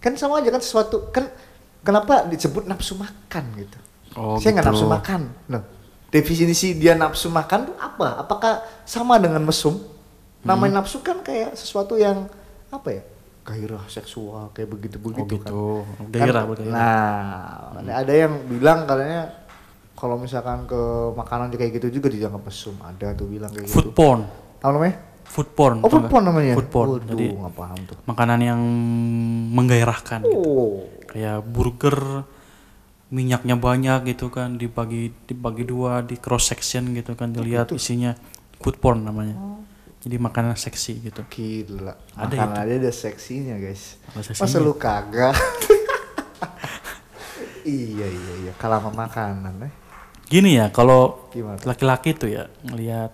Kan sama aja kan sesuatu kan kenapa disebut nafsu makan gitu? Oh, Saya nggak gitu. nafsu makan. Nah, definisi dia nafsu makan tuh apa? Apakah sama dengan mesum? Namanya nafsu kan kayak sesuatu yang apa ya? Gairah seksual kayak begitu oh begitu gitu. Kan. gairah Kan- bergairah Nah, ada yang bilang katanya kalau misalkan ke makanan kayak gitu juga dianggap mesum. Ada tuh bilang kayak food gitu. porn. Apa namanya? Food porn oh food porn namanya? Food porn. Waduh, jadi nggak paham tuh. makanan yang menggairahkan gitu. oh. Kayak burger minyaknya banyak gitu kan dibagi dibagi dua di cross section gitu kan dilihat isinya. Food porn namanya jadi makanan seksi gitu. Gila. Ada makanan aja ada seksinya guys. Seksinya. masa lu kagak? Iya iya iya. Kalau sama makanan eh. Gini ya kalau laki-laki tuh ya ngelihat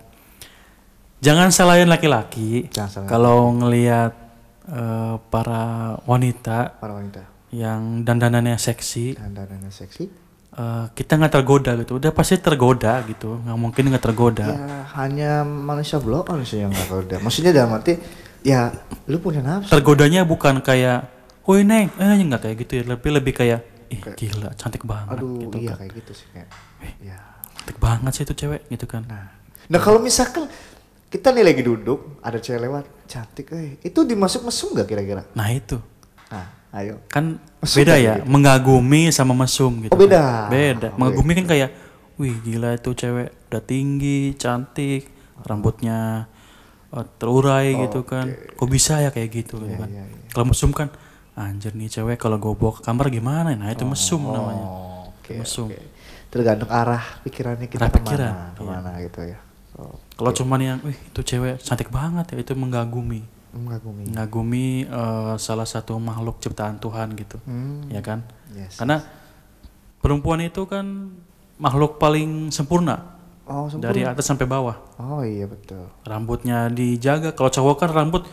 jangan salahin laki-laki. Kalau ngelihat eh, para wanita para wanita. yang dandanannya seksi. Dandanannya seksi eh, kita nggak tergoda gitu. Udah pasti tergoda gitu. Nggak mungkin nggak tergoda. Ya hanya manusia blok manusia yang nggak kerja maksudnya dalam arti ya lu punya nafsu. Tergodanya bukan kayak woi neng. Eh nggak kayak gitu ya. Lebih lebih kayak ih gila cantik banget aduh gitu iya kan kayak gitu sih kayak. Ya. cantik banget sih itu cewek gitu kan. Nah. Nah kalau misalkan kita nih lagi duduk ada cewek lewat cantik eh. Itu dimasuk mesum gak kira-kira? Nah itu. Nah ayo kan Mesum beda ya gitu. mengagumi sama mesum gitu Oh, beda. kan. beda Oh, mengagumi kan kayak wih gila itu cewek udah tinggi cantik rambutnya eh, terurai gitu kan kok bisa ya kayak gitu gitu kan iya, iya. kalau mesum kan anjir nih cewek kalau gue bawa ke kamar gimana nah itu mesum namanya oh, oke Mesum. oke. tergantung arah pikirannya kita Arah ke mana pikiran, ke mana gitu ya oh, kalau cuman yang wih itu cewek cantik banget ya itu mengagumi mengagumi. Mengagumi eh, salah satu makhluk ciptaan Tuhan gitu. Hmm. ya kan? Yes. karena perempuan itu kan makhluk paling sempurna. Oh sempurna. dari atas sampai bawah. Oh iya betul. Rambutnya dijaga. Kalau cowok kan rambut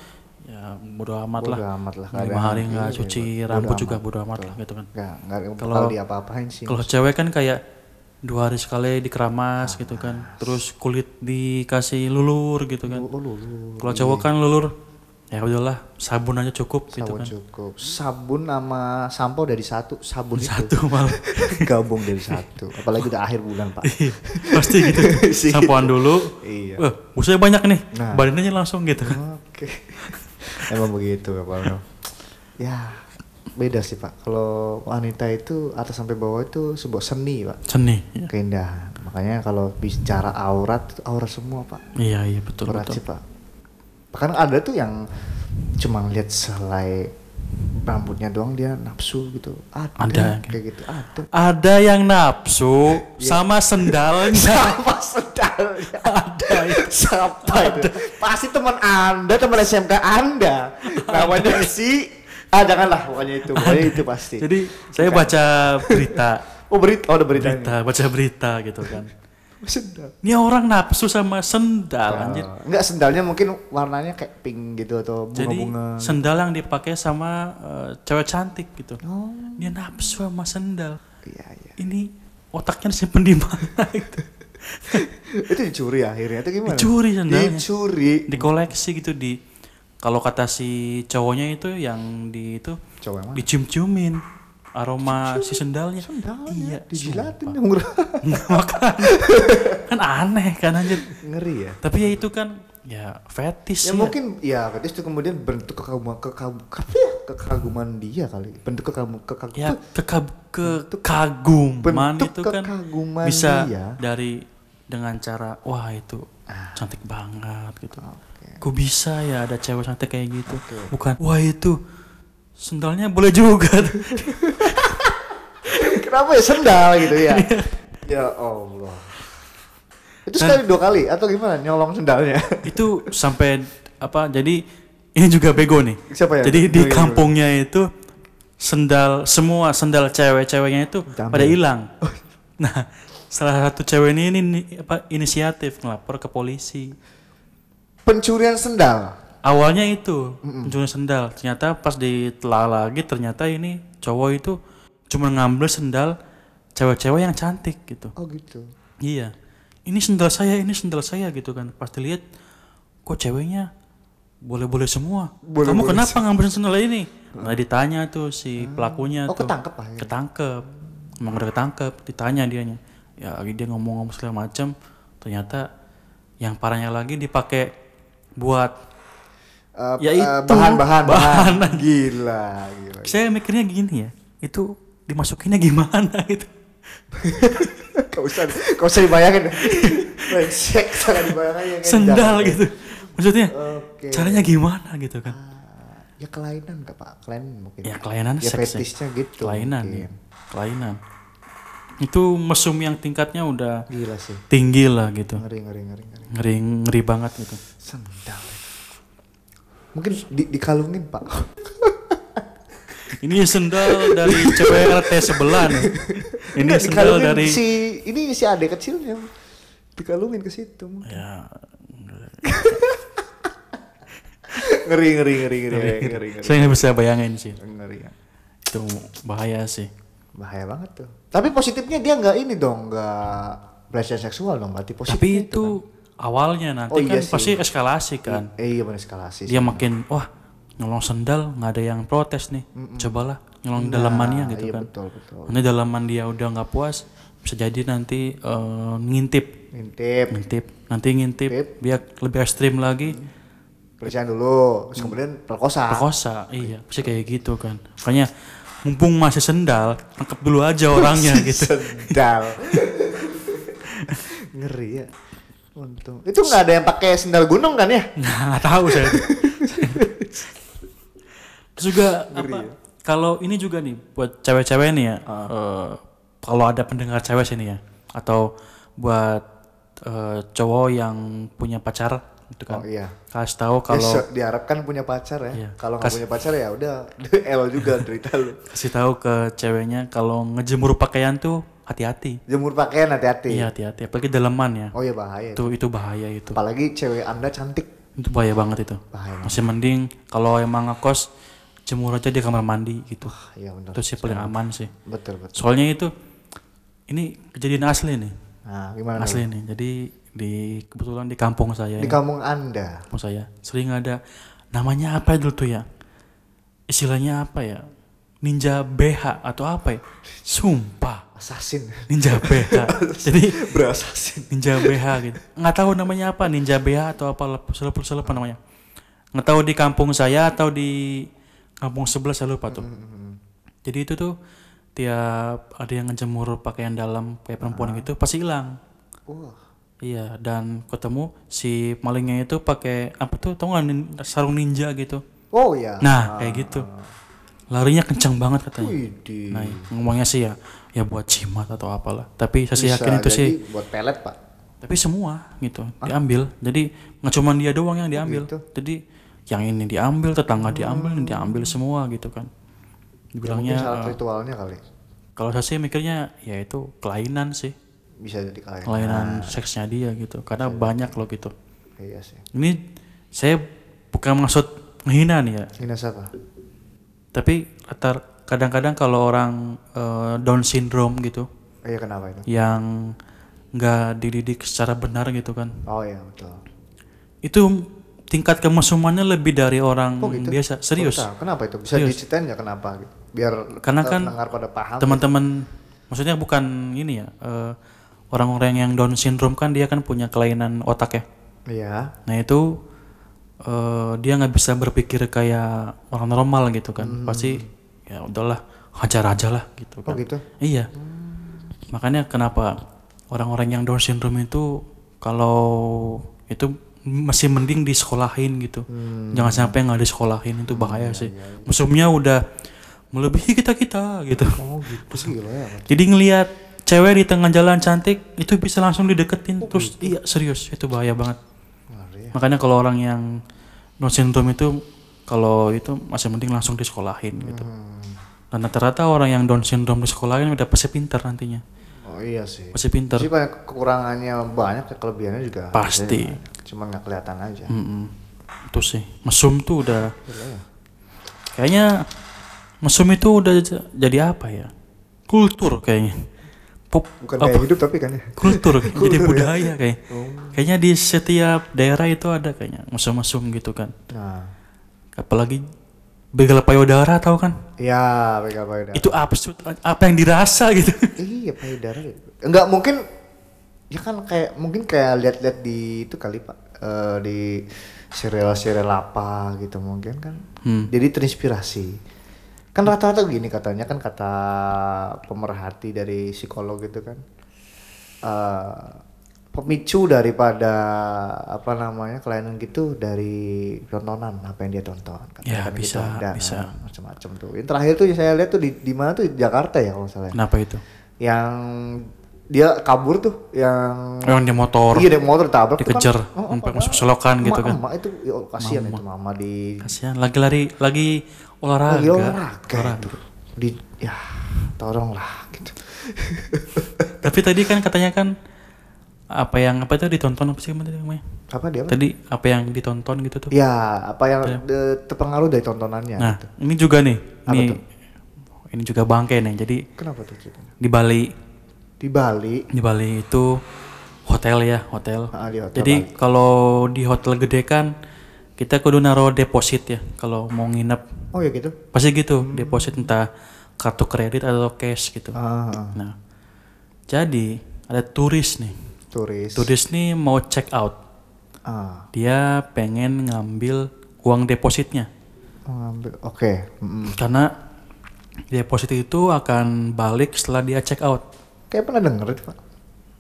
ya bodo amat lah. amat lah. Lima hari nggak Iya, cuci bodo rambut amat. juga bodo amat lah gitu kan. Nggak nggak Kalau- diapa-apain sih. kalau cewek kan kayak dua hari sekali dikeramas gitu kan. Terus kulit dikasih lulur gitu kan. Oh, kalau cowok kan lulur ya udahlah sabun aja cukup gitu sabun kan. cukup. Sabun sama sampo dari satu sabun itu. Satu malah. Gabung dari satu apalagi udah akhir bulan pak. Iya, pasti gitu. Sampoan dulu. Iya. Wah busanya banyak nih. Nah. badannya langsung gitu kan. Oke. Emang begitu ya pak ya beda sih pak. Kalau wanita itu atas sampai bawah itu sebuah seni pak. Seni ya. keindahan. Makanya kalau bicara aurat itu aurat semua pak. Iya iya betul berat betul. sih pak bahkan ada tuh yang cuma lihat selai rambutnya doang dia nafsu gitu. Ada, Ada. kayak gitu ada. Ada yang nafsu Iya. sama sendalnya. Sama sendalnya. Ada siapa itu? Pasti teman anda teman SMK anda. Namanya si ah janganlah pokoknya itu pokoknya itu pasti. Jadi saya baca berita. Oh berita oh ada beritanya berita baca berita gitu kan sendal. Ini orang nafsu sama sendal anjir. Oh, enggak sendalnya mungkin warnanya kayak pink gitu atau jadi bunga-bunga. sendal yang dipakai sama eh, cewek cantik gitu. Oh. Dia nafsu sama sendal. Iya iya. Ini otaknya disimpan di mana gitu? Itu dicuri akhirnya itu gimana? Dicuri sendalnya. dicuri. Dikoleksi gitu di kalau kata si cowoknya itu yang di itu coba emang dicium-ciumin aroma si sendalnya sendalnya iya dijilatin umur Makan. kan aneh kan anjir ngeri ya tapi ya itu kan ya fetis ya ya. mungkin ya berarti itu kemudian bentuk kekaguman kekaguman ya? kekaguman dia kali bentuk kekaguman kekaguman ya kekab Bentuk- kekaguman itu kan kekaguman bisa dia. dari dengan cara wah itu cantik banget gitu Ah. Oke. kok bisa ya ada cewek cantik kayak gitu Oke. bukan wah itu sendalnya boleh juga. Kenapa ya sendal gitu ya? Iya. ya Allah. Itu sekali dua kali atau gimana nyolong sendalnya? Itu sampai apa jadi ini juga bego nih. Siapa ya? jadi di kampungnya itu sendal semua sendal cewek-ceweknya itu Diambil. pada hilang. Nah salah satu cewek ini, ini apa inisiatif ngelapor ke polisi. Pencurian sendal awalnya itu pencurian sendal. Ternyata pas ditelah lagi ternyata ini cowok itu cuma ngambil sendal cewek-cewek yang cantik gitu. Oh gitu. Iya. Ini sendal saya ini sendal saya gitu kan. Pas dilihat kok ceweknya boleh-boleh semua? Kamu Boleh-boleh kenapa ngambil sendal ini? Nah ditanya tuh si pelakunya oh tuh. ketangkep akhirnya ketangkep. Emang udah ketangkep. Ditanya dianya. Ya dia ngomong-ngomong segala macam ternyata yang parahnya lagi dipakai buat Eh, Ya eh, itu, bahan-bahan bahan bahan. gila gila saya mikirnya gini ya itu dimasukinnya gimana gitu Gak usah, gak usah dibayangin. Brengsek, sangat dibayangin. sendal gitu maksudnya Oke. caranya gimana gitu kan Ah, Ya kelainan gak pak? Kelainan mungkin. ya kelainan Ya seks ya. gitu. kelainan mungkin. ya kelainan itu mesum yang tingkatnya udah Gila sih. tinggi lah gitu Ngeri, ngeri, ngeri, ngeri. ngeri ngeri banget gitu Sendal. Mungkin di, dikalungin pak. ini sendal dari cewek RT sebelah nih ini Nggak, sendal dari si ini si adek kecilnya. Dikalungin ke situ. ya ngeri, ngeri, ngeri, ngeri, ngeri, ngeri, ngeri. saya nggak bisa bayangin sih Ngeri ya. itu bahaya sih Bahaya banget tuh. Tapi positifnya dia nggak ini dong, nggak pelecehan seksual dong, berarti positif. tapi itu awalnya nanti Oh, iya kan sih. pasti eskalasi kan Eh iya benar eskalasi. dia makin wah nyolong sendal nggak ada yang protes nih cobalah nyolong dalamannya gitu iya, kan betul, betul. nanti dalaman dia udah nggak puas bisa jadi nanti eh, ngintip Ngintip, ngintip nanti ngintip Ngintip. biar lebih ekstrim lagi pelecehan dulu, terus kemudian perkosa. perkosa iya pasti kayak gitu kan makanya mumpung masih sendal tangkap dulu aja orangnya gitu Sendal. Ngeri ya. Untung. Itu nggak ada yang pakai sendal gunung kan ya? Nah, nggak tahu saya. Terus juga apa? ya. Kalau ini juga nih buat cewek-cewek nih ya. Ah. eh, kalau ada pendengar cewek sini ya, atau buat eh, cowok yang punya pacar gitu kan. Oh iya. Kasih tahu Kalau kalau diharapkan punya pacar ya. Iya. Kalau nggak punya pacar ya udah L juga derita lu. kasih tahu ke ceweknya kalau ngejemur pakaian tuh hati-hati. Jemur pakaian hati-hati. Iya hati-hati, apalagi daleman ya. Oh iya bahaya. Itu itu bahaya itu. Apalagi cewek anda cantik. Itu bahaya banget itu. Bahaya. Masih mending kalau emang ngekos jemur aja di kamar mandi gitu. Iya benar. Itu sih paling aman sih. Betul betul. Soalnya itu ini kejadian asli nih. Nah gimana? Asli nih. Jadi di kebetulan di kampung saya Di ya, kampung anda. kampung saya sering ada namanya apa dulu tuh ya? Istilahnya apa ya? Ninja BH atau apa ya? Sumpah, Assassin. Ninja BH. Jadi Berasasin. Ninja BH gitu. Nggak tahu namanya apa, Ninja BH atau apa selep selep apa namanya. Nggak tahu di kampung saya atau di kampung sebelah saya lupa tuh. Jadi itu tuh tiap ada yang ngejemur pakaian dalam kayak perempuan gitu pasti hilang. Wah. Iya, dan ketemu si malingnya itu pakai apa tuh? Tahu nggak sarung ninja gitu. Oh iya. Nah, kayak gitu. Larinya kencang banget katanya. Widih. Nah, ngomongnya sih ya ya buat jimat atau apalah. Tapi saya sih Bisa yakin itu jadi sih buat pelet pak. tapi semua gitu diambil jadi nggak cuma dia doang yang diambil gitu? jadi yang ini diambil tetangga diambil ini diambil semua gitu kan dibilangnya salah eh, ritualnya kali. kalau saya sih mikirnya ya itu kelainan sih Bisa jadi kalian. kelainan seksnya dia gitu karena banyak loh gitu Iya sih. ini saya bukan maksud menghina nih ya Ini siapa? Tapi kadang-kadang kalau orang eh, Down syndrome gitu Iya kenapa itu? yang nggak dididik secara benar gitu kan Oh iya betul. itu tingkat kemesumannya lebih dari orang Kok gitu? biasa serius Kok? Kenapa itu? Bisa diceritain nggak kenapa? Gitu? Biar Karena kan pada paham. teman-teman maksudnya bukan ini ya eh, orang-orang yang Down syndrome kan dia kan punya kelainan otak ya Iya. nah itu eh, dia nggak bisa berpikir kayak orang normal gitu kan. Hmm. pasti ya udahlah hajar aja lah gitu Oh kan. gitu. iya. Makanya kenapa orang-orang yang Down syndrome itu kalau itu masih mending disekolahin gitu. Hmm. jangan sampai nggak disekolahin itu bahaya sih. musuhnya udah melebihi kita kita gitu. Oh gitu. Gila ya. Jadi ngelihat cewek di tengah jalan cantik itu bisa langsung dideketin. Terus iya serius itu bahaya banget. Makanya kalau orang yang Down syndrome itu kalau itu masih mending langsung disekolahin gitu Hmm. dan rata-rata orang yang Down syndrome disekolahin udah pasti pintar nantinya Oh iya sih. pasti pintar Jadi banyak kekurangannya banyak ya kelebihannya juga. Pasti. Cuma nggak kelihatan aja. Mm-mm. itu sih mesum tuh udah Gila ya. kayaknya mesum itu udah jadi apa ya kultur kayaknya pop Bukan apa kayak hidup tapi kan ya. kultur jadi Kultur ya? budaya kayak kayaknya di setiap daerah itu ada kayaknya mesum-mesum gitu kan Nah. apalagi begal payudara tahu kan Iya, pegang payudara. itu absurd apa yang dirasa gitu Iya payudara. Enggak mungkin ya kan kayak mungkin kayak lihat-lihat di itu kali pak Eh, di serial-serial apa gitu mungkin kan. Hmm. Jadi terinspirasi. Kan rata-rata gini katanya kan kata pemerhati dari psikolog gitu kan. eh pemicu daripada apa namanya kelainan gitu dari tontonan apa yang dia tonton Ya, kan bisa, gitu. Dan, bisa. macam-macam tuh. Yang terakhir tuh saya lihat tuh di di mana tuh di Jakarta ya kalau salah. Kenapa itu? Yang dia kabur tuh yang Yang di motor Iya, dia motor tabrak tuh dikejar, kan. Oh, oh, masuk selokan gitu kan. Emak itu ya, kasihan itu mama di Kasihan lagi lari lagi olahraga. lagi olahraga itu. Di ya tolonglah gitu. Tapi tadi kan katanya kan apa yang apa itu ditonton apa sih tadi namanya? Apa dia? Tadi apa yang ditonton gitu tuh? Ya, apa yang de- terpengaruh dari tontonannya Nah, gitu. ini juga nih. Apa Ini tuh? ini juga bangke nih. Jadi Kenapa tuh ceritanya? di Bali, Di Bali, di Bali itu hotel ya, hotel. ah, di hotel Jadi kalau di hotel gede kan kita kudu naruh deposit ya kalau mau nginep. Oh ya gitu. Pasti gitu, deposit entah kartu kredit atau cash gitu. Ah, ah, Nah, jadi ada turis nih. turis. Turis nih mau check out. Ah, Dia pengen ngambil uang depositnya. mengambil. Oke. mm-mm. Karena deposit itu akan balik setelah dia check out. Kayak pernah denger itu, Pak.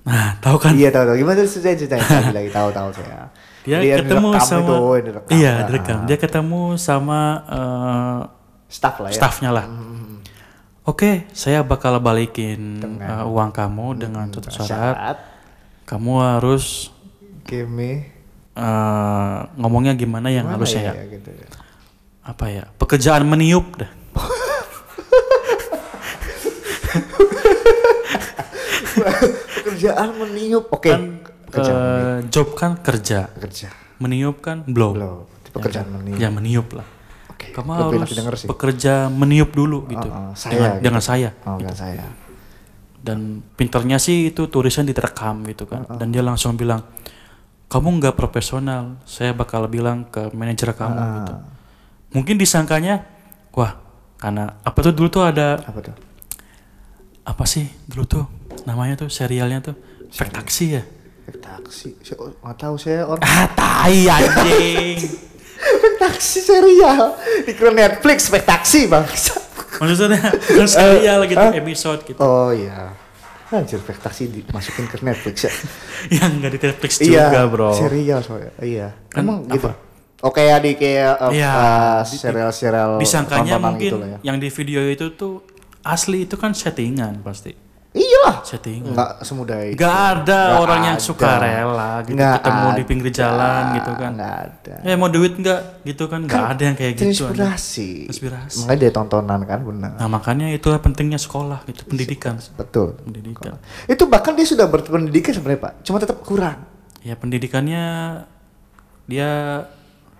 Nah, tahu kan? Iya, tahu tahu. Gimana tuh saya ceritain lagi lagi tahu tahu saya. Dia Dia ketemu sama itu, oh, direkam. Iya, Ah, direkam. Dia ketemu sama eh, staff lah ya. staffnya lah. Hmm, Oke, saya bakal balikin eh, uang kamu dengan Hmm, satu syarat. Saat Kamu harus game eh, ngomongnya gimana yang Mana harusnya ya? ya, gitu ya. Apa ya? Pekerjaan meniup dah. Pekerjaan meniup. Oke. Pekerjaan Eh, job kan kerja, kerja. meniup kan blow. Belum. Pekerjaan meniup. Ya meniup lah. Oke. Kamu lebih harus sih. bekerja meniup dulu gitu. Uh-uh, saya dengan, gitu. dengan saya. Oh, kan saya. Dan pinternya sih itu tulisan diterekam gitu kan. Dan dia langsung bilang, kamu nggak profesional. Saya bakal bilang ke manajer kamu gitu. Mungkin disangkanya, wah karena apa tuh dulu tuh ada Apa tuh? apa sih dulu tuh namanya tuh serialnya tuh Fake Taxi ya. Efek taksi. Saya oh, nggak tahu saya orang. Ah tai anjing. Efek taksi serial. Dikira Netflix efek taksi bang. Maksudnya bukan serial gitu episode gitu. oh iya. Anjir efek taksi dimasukin ke Netflix ya. Yang nggak di Netflix juga bro. Serial soalnya. Iya. Kan Emang apa? gitu. Oh kayak di kayak uh, Iya, uh, serial-serial Disangkanya mungkin gitu lah ya. yang di video itu tuh asli itu kan settingan pasti. Iyalah. Settingan. Enggak semudah itu. Gak ada Nggak orang yang ada. suka rela gitu Nggak ketemu di pinggir ada. jalan gitu kan. Nggak ada. Eh mau duit nggak gitu kan nggak ada yang kayak gitu. Inspirasi. Inspirasi. Makanya dia tontonan kan benar. Nah makanya itulah pentingnya sekolah gitu pendidikan. Betul. Pendidikan. Itu bahkan dia sudah berpendidikan sebenarnya Pak. Cuma tetap kurang. Ya pendidikannya dia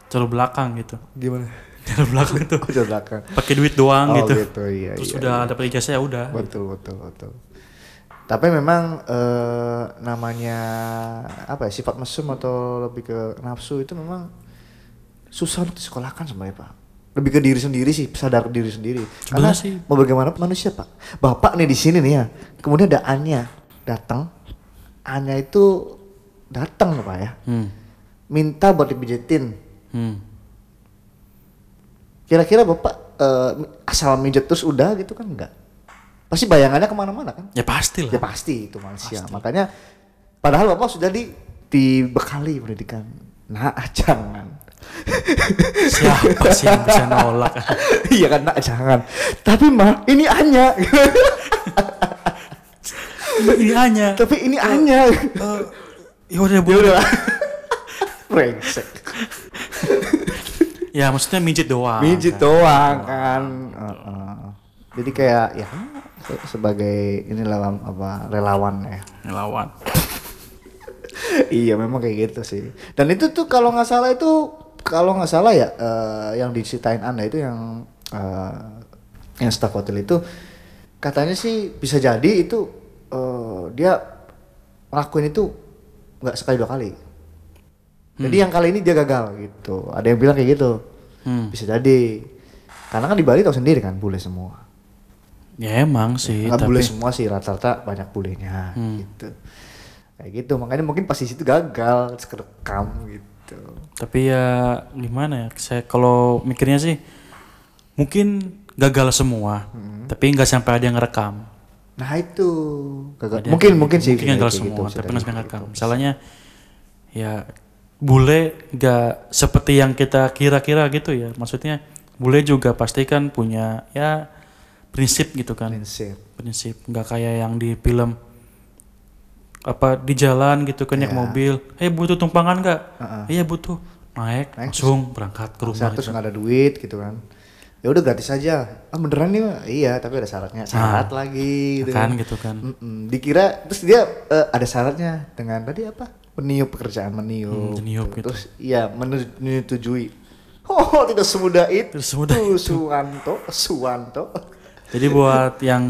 jalur belakang gitu. Gimana? Jalur belakang itu Ke belakang. pakai duit doang Oh gitu. gitu, iya, Terus iya, udah dapat ijazah ya udah. Betul betul betul. Tapi memang eh, namanya apa ya sifat mesum atau lebih ke nafsu itu memang susah untuk disekolahkan sebenarnya pak. Lebih ke diri sendiri sih, sadar diri sendiri. Karena sih- mau bagaimana manusia pak. Bapak nih di sini nih ya. Kemudian ada Anya datang. Anya itu datang pak ya. Hmm. Minta buat dipijetin. Hmm. Kira-kira bapak eh, asal mijet terus udah gitu kan enggak? Pasti bayangannya ke mana-mana kan? Ya pasti Ya lah. pasti itu manusia. Makanya padahal Bapak sudah di dibekali pendidikan. Nah, jangan. Siapa sih yang bisa nolak? iya kan, nak jangan. Tapi mah ini Anya. Ini hanya. Tapi ini Anya. Ya udah bu. ya udah. Brengsek. Ya maksudnya mijit doang. Mijit kan. doang kan. Heeh. Jadi kayak ya sebagai inilah apa relawan ya. Ngelawan. iya memang kayak gitu sih. Dan itu tuh kalau nggak salah itu kalau nggak salah ya eh, yang diceritain anda itu yang eh, yang staff hotel itu katanya sih bisa jadi itu eh, dia ngelakuin itu nggak sekali dua kali. Jadi yang kali ini dia gagal gitu. Ada yang bilang kayak gitu. Hmm. Bisa jadi. Karena kan di Bali tahu sendiri kan bule semua. Ya emang sih. Nggak tapi bule semua sih rata-rata banyak bulenya gitu. Kayak gitu. Makanya mungkin pas di situ gagal terus kerekam gitu. tapi ya gimana ya? Saya kalau mikirnya sih mungkin gagal semua tapi nggak sampai ada yang ngerekam Nah itu gagal. Ada mungkin yang- mungkin sih mungkin gagal kayak semua gitu, tapi nggak sampai gitu. ngerekam misalnya ya bule nggak seperti yang kita kira-kira gitu ya maksudnya bule juga pasti kan punya ya prinsip gitu kan Prinsip. prinsip nggak kayak yang di film apa di jalan gitu kan naik Ya. mobil eh butuh tumpangan nggak Heeh. iya butuh naik, Naik, langsung berangkat ke rumah terus gitu. nggak ada duit gitu kan. Ya udah gratis aja. Ah beneran nih iya tapi ada syaratnya. Syarat lagi gitu kan gitu kan Mm-mm. Dikira terus dia eh, ada syaratnya dengan tadi apa? Meniup pekerjaan meniup. Hmm, meniup gitu. Terus iya menyetujui. Oh tidak semudah itu. Tidak semudah itu. Suwanto, Suwanto. Jadi buat yang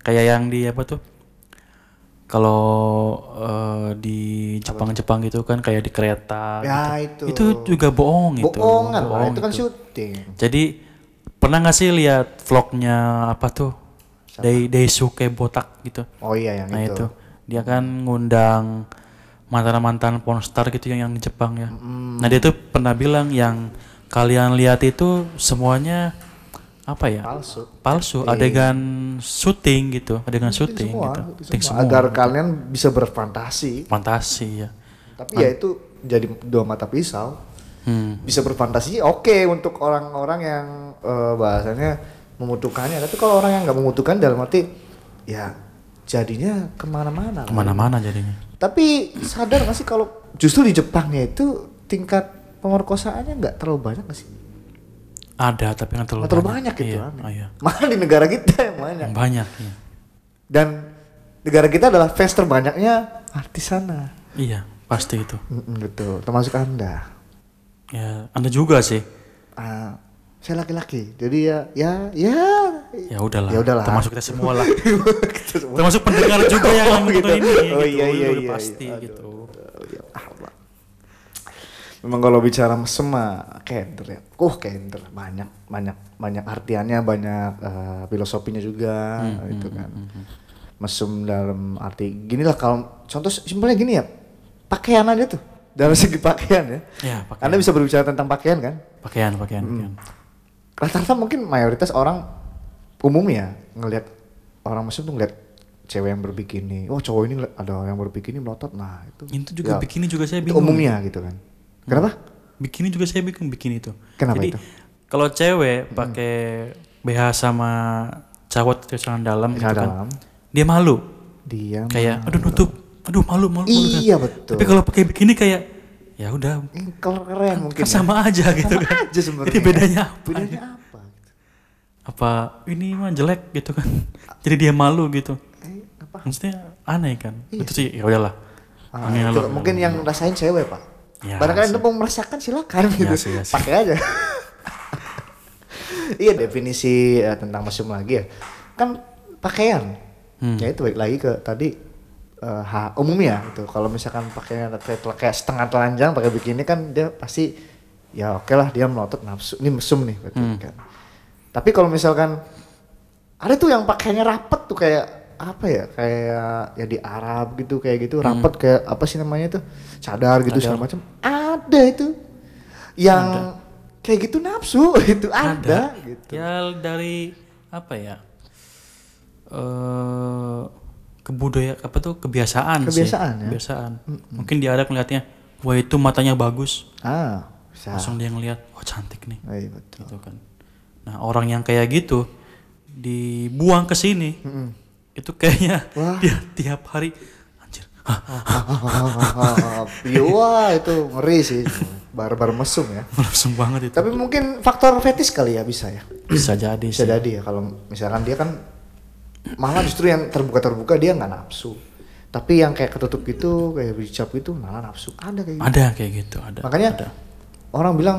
kayak yang di apa tuh? Kalau eh, di Jepang-Jepang gitu kan kayak di kereta Ya gitu. itu. itu juga bohong itu. Bohongan lah, Bohong itu kan syuting. jadi pernah nggak sih lihat vlognya apa tuh? Dai Daisuke botak gitu. Oh iya yang nah itu. itu. Dia kan ngundang mantan-mantan pornstar gitu yang yang di Jepang ya. Nah dia tuh pernah bilang yang kalian lihat itu semuanya apa ya? Palsu. palsu. Adegan syuting gitu. Adegan syuting Semua, gitu. itu Syuting semua. Agar kalian bisa berfantasi. fantasi ya. Tapi ya itu jadi dua mata pisau. hmm. bisa berfantasi oke untuk orang-orang yang eh, bahasanya membutuhkannya. Tapi kalau orang yang nggak membutuhkan dalam arti ya jadinya ke mana-mana. Ke mana-mana jadinya. Tapi sadar nggak sih kalau justru di Jepangnya itu tingkat pemerkosaannya nggak terlalu banyak nggak sih ada tapi nggak terlalu, terlalu banyak, gitu iya, aneh. iya. malah di negara kita yang banyak banyak iya. dan negara kita adalah fans terbanyaknya artis sana iya pasti itu Mm-mm, betul termasuk anda ya anda juga sih Ah, saya laki-laki jadi ya ya ya ya udahlah Ya udahlah. termasuk kita semua lah Kita semua. termasuk pendengar juga yang Oh, gitu. ini Oh, gitu. iya, iya, udah iya, pasti iya. Aduh. gitu. Memang kalau bicara mesem mah kender ya. Uh kender banyak banyak banyak artiannya banyak eh, filosofinya juga Hmm, itu kan. Mesum dalam arti gini lah kalau contoh simpelnya gini ya pakaian aja tuh dalam segi pakaian ya. ya pakaian Anda bisa berbicara tentang pakaian kan? pakaian pakaian, pakaian. Rata-rata mungkin mayoritas orang umumnya ngelihat orang mesum tuh ngeliat cewek yang berbikini. Oh cowok ini ada yang berbikini melotot. Nah itu. itu juga Ya, bikini juga saya itu bingung umumnya gitu kan. Kenapa? bikini juga saya bikin bikini itu Kenapa jadi itu? kalau cewek pakai BH sama cawat ke celana dalam gitu kan dalam. dia malu Dia kayak aduh nutup aduh malu malu, malu kan. Iya, betul. tapi kalau pakai bikini kayak ya udah keren mungkin. kan ya. sama aja gitu Sama kan aja sebenarnya. jadi bedanya apa Bedanya apa? gitu. apa ini mah jelek gitu kan jadi dia malu gitu Eh, apa? maksudnya aneh kan itu sih ya udahlah Ah, mungkin yang rasain cewek pak. Ya, Barangkali anda mau merasakan silakan gitu. sih, ya. Pakai aja. iya definisi eh, tentang mesum lagi ya. Kan pakaian. Hmm. Ya itu balik lagi ke tadi eh, ha, umumnya itu. Kalau misalkan pakaian kayak, kayak setengah telanjang pakai bikini kan dia pasti ya oke lah dia melotot nafsu. Ini mesum nih berarti Hmm. kan. Tapi kalau misalkan ada tuh yang pakainya rapet tuh kayak apa ya kayak ya di Arab gitu kayak gitu rapet kayak apa sih namanya tuh? Cadar gitu Hmm. Cadar. segala macam. Ada itu. Yang kayak gitu nafsu itu ada, gitu. Ya dari apa ya eh kebudaya apa tuh kebiasaan, Kebiasaan, sih ya? kebiasaan. Mungkin di Arab ngeliatnya wah itu matanya bagus. Ah bisa. Langsung dia ngeliat wah cantik nih. Oh, iya, betul. Gitu kan. Nah orang yang kayak gitu dibuang ke sini itu kayaknya Wah. dia tiap hari anjir. Iya, wah itu ngeri sih. Barbar mesum ya. Langsung banget itu. Tapi mungkin faktor fetis kali ya bisa ya? Bisa jadi bisa sih. jadi ya kalau misalkan dia kan malah justru yang terbuka terbuka dia nggak nafsu. Tapi yang kayak ketutup gitu kayak berhijab gitu malah nafsu. Ada kayak gitu. ada kayak gitu ada makanya ada. orang bilang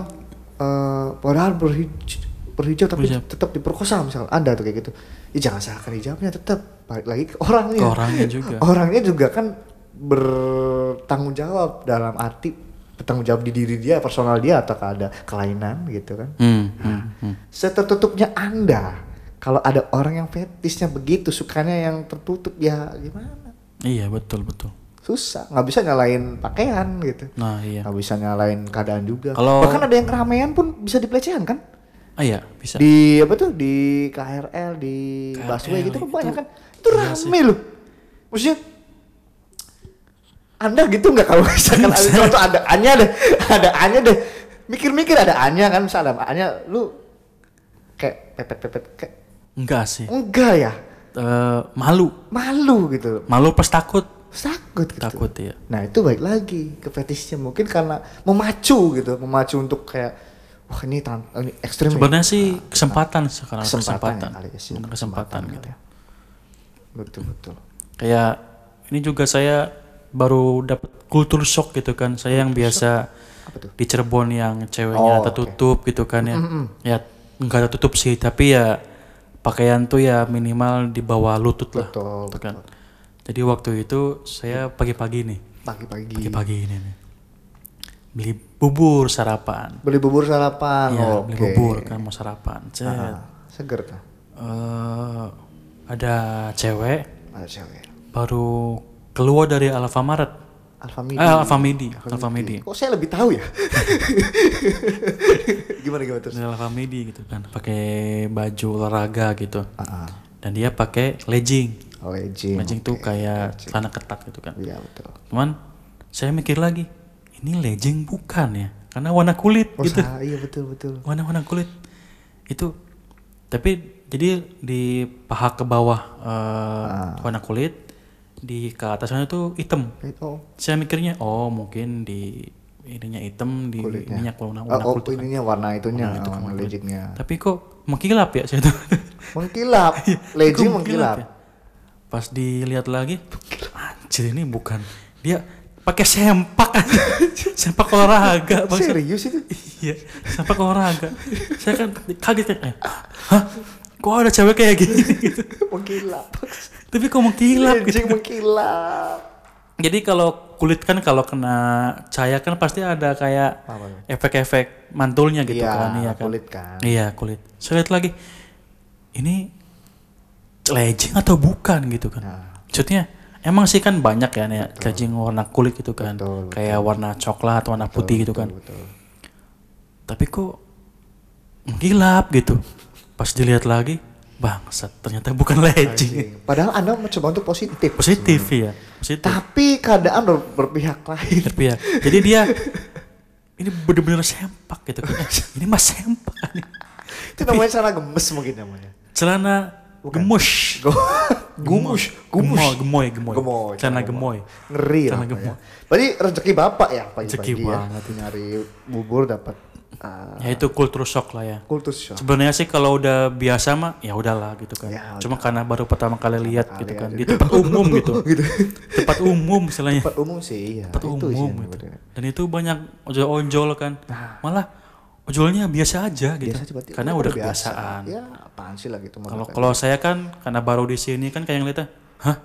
eh padahal berhijab, berhijab tapi Berhijab. tetap diperkosa misalkan. Ada tuh kayak gitu ya jangan salahkan hijabnya tetap balik lagi ke orangnya. Ke orangnya juga. orangnya juga kan bertanggung jawab dalam arti bertanggung jawab di diri dia personal dia atau ada kelainan gitu kan. Hmm, hmm, hmm. setertutupnya anda kalau ada orang yang fetisnya begitu sukanya yang tertutup ya gimana? Iya betul betul. Susah. Nggak bisa nyalain pakaian gitu. Nah iya. Nggak bisa nyalain keadaan juga. Kalau- bahkan ada yang keramaian pun bisa dipelecehan kan Ah iya, bisa. Di apa tuh? Di KRL, di busway gitu kan itu- banyak kan. Itu rame loh. Maksudnya anda gitu nggak kalau misalkan ada contoh ada Anya deh, ada Anya deh. Mikir-mikir ada Anya kan misalnya Anya lu kayak pepet-pepet kayak Enggak sih. enggak ya Eh, malu. malu gitu Malu pas takut. takut gitu Takut ya. nah itu baik lagi ke fetishnya mungkin karena memacu gitu memacu untuk kayak wah ini, tan ini ekstrim nih. Sebenarnya sih kesempatan sekarang kesempatan, kesempatan. ya kali ya sih Bener, kesempatan gitu. ya. betul betul Kayak ini juga saya baru dapat kultur shock gitu kan. Saya yang biasa di Cirebon yang ceweknya Oh, tertutup gitu kan ya. Ya enggak tertutup sih, tapi ya pakaian tuh ya minimal di bawah lutut lah. betul gitu kan. Jadi waktu itu saya pagi-pagi nih, pagi-pagi pagi-pagi ini nih. Beli bubur sarapan. beli bubur sarapan Iya, beli bubur kan mau sarapan. Cet. Seger tuh Eh, ada cewek ada cewek baru keluar dari Alfamaret. Alfamidi Eh, Alfamidi, Alfamidi. kok saya lebih tahu ya gimana gimana terus Dari Alfamidi gitu kan, pakai baju olahraga gitu. ah, ah. Dan dia pakai legging. legging Legging tuh kayak celana ketat gitu kan. iya betul Cuman saya mikir lagi, ini legging bukan ya? Karena warna kulit oh gitu. iya betul betul Warna-warna kulit. Itu tapi jadi di paha ke bawah eh, Ah. warna kulit, di ke atasnya tuh hitam. Eh, oh Saya mikirnya oh mungkin di ininya hitam di Kulitnya. ininya warna, oh, warna oh kulit. kan. ininya warna itunya Warna itu kan, warna warna Tapi kok mengkilap ya saya tuh. mengkilap legging Kok mengkilap ya? Pas dilihat lagi, anjir ini bukan dia pakai sempak. Sempak olahraga Bang. serius itu? Iya sempak olahraga. Saya kan kaget kan eh, hah? Kok ada cewek kayak gini? Gitu mengkilap. Tapi kok mengkilap gitu. mengkilap. Jadi kalau kulit kan kalau kena cahaya kan pasti ada kayak efek-efek mantulnya gitu Iya, kan iya kan. kulit kan. iya kulit. Saya lihat lagi ini legging atau bukan? gitu kan. Nah. maksudnya emang sih kan banyak ya nih legging warna kulit gitu kan. Betul, kayak warna coklat warna putih gitu kan. betul. Tapi kok mengkilap gitu. Pas dilihat lagi bangsat ternyata bukan legging padahal anda mencoba untuk positif. Positif ya positif. Tapi keadaan ber- berpihak lain. Tapi ya jadi dia ini bener-bener sempak gitu kan. Ini mas sempak. Nih. itu namanya celana gemes mungkin namanya. Celana gemush. Gumus gemoy gemoy gemoy. Gemoy celana gemoy. ngeri Celana lah gemoy. berarti rezeki bapak ya pagi-pagi Rezeki ya. banget. Nyari bubur dapat uh, ya itu kultur shock lah ya. kultus shock. Sebenarnya sih kalau udah biasa mah ya udahlah gitu kan. Ya, cuma karena baru pertama kali lihat gitu kan. di tempat umum gitu. Gitu. Tempat umum misalnya. Tempat umum sih iya tempat itu sih umum yang gitu. dan itu banyak ojol-ojol kan. Malah ojolnya biasa aja gitu. Biasa coba karena udah kebiasaan. Ya apaan sih lah gitu kalau kalau saya kan karena baru di sini kan kayak ngeliatnya hah?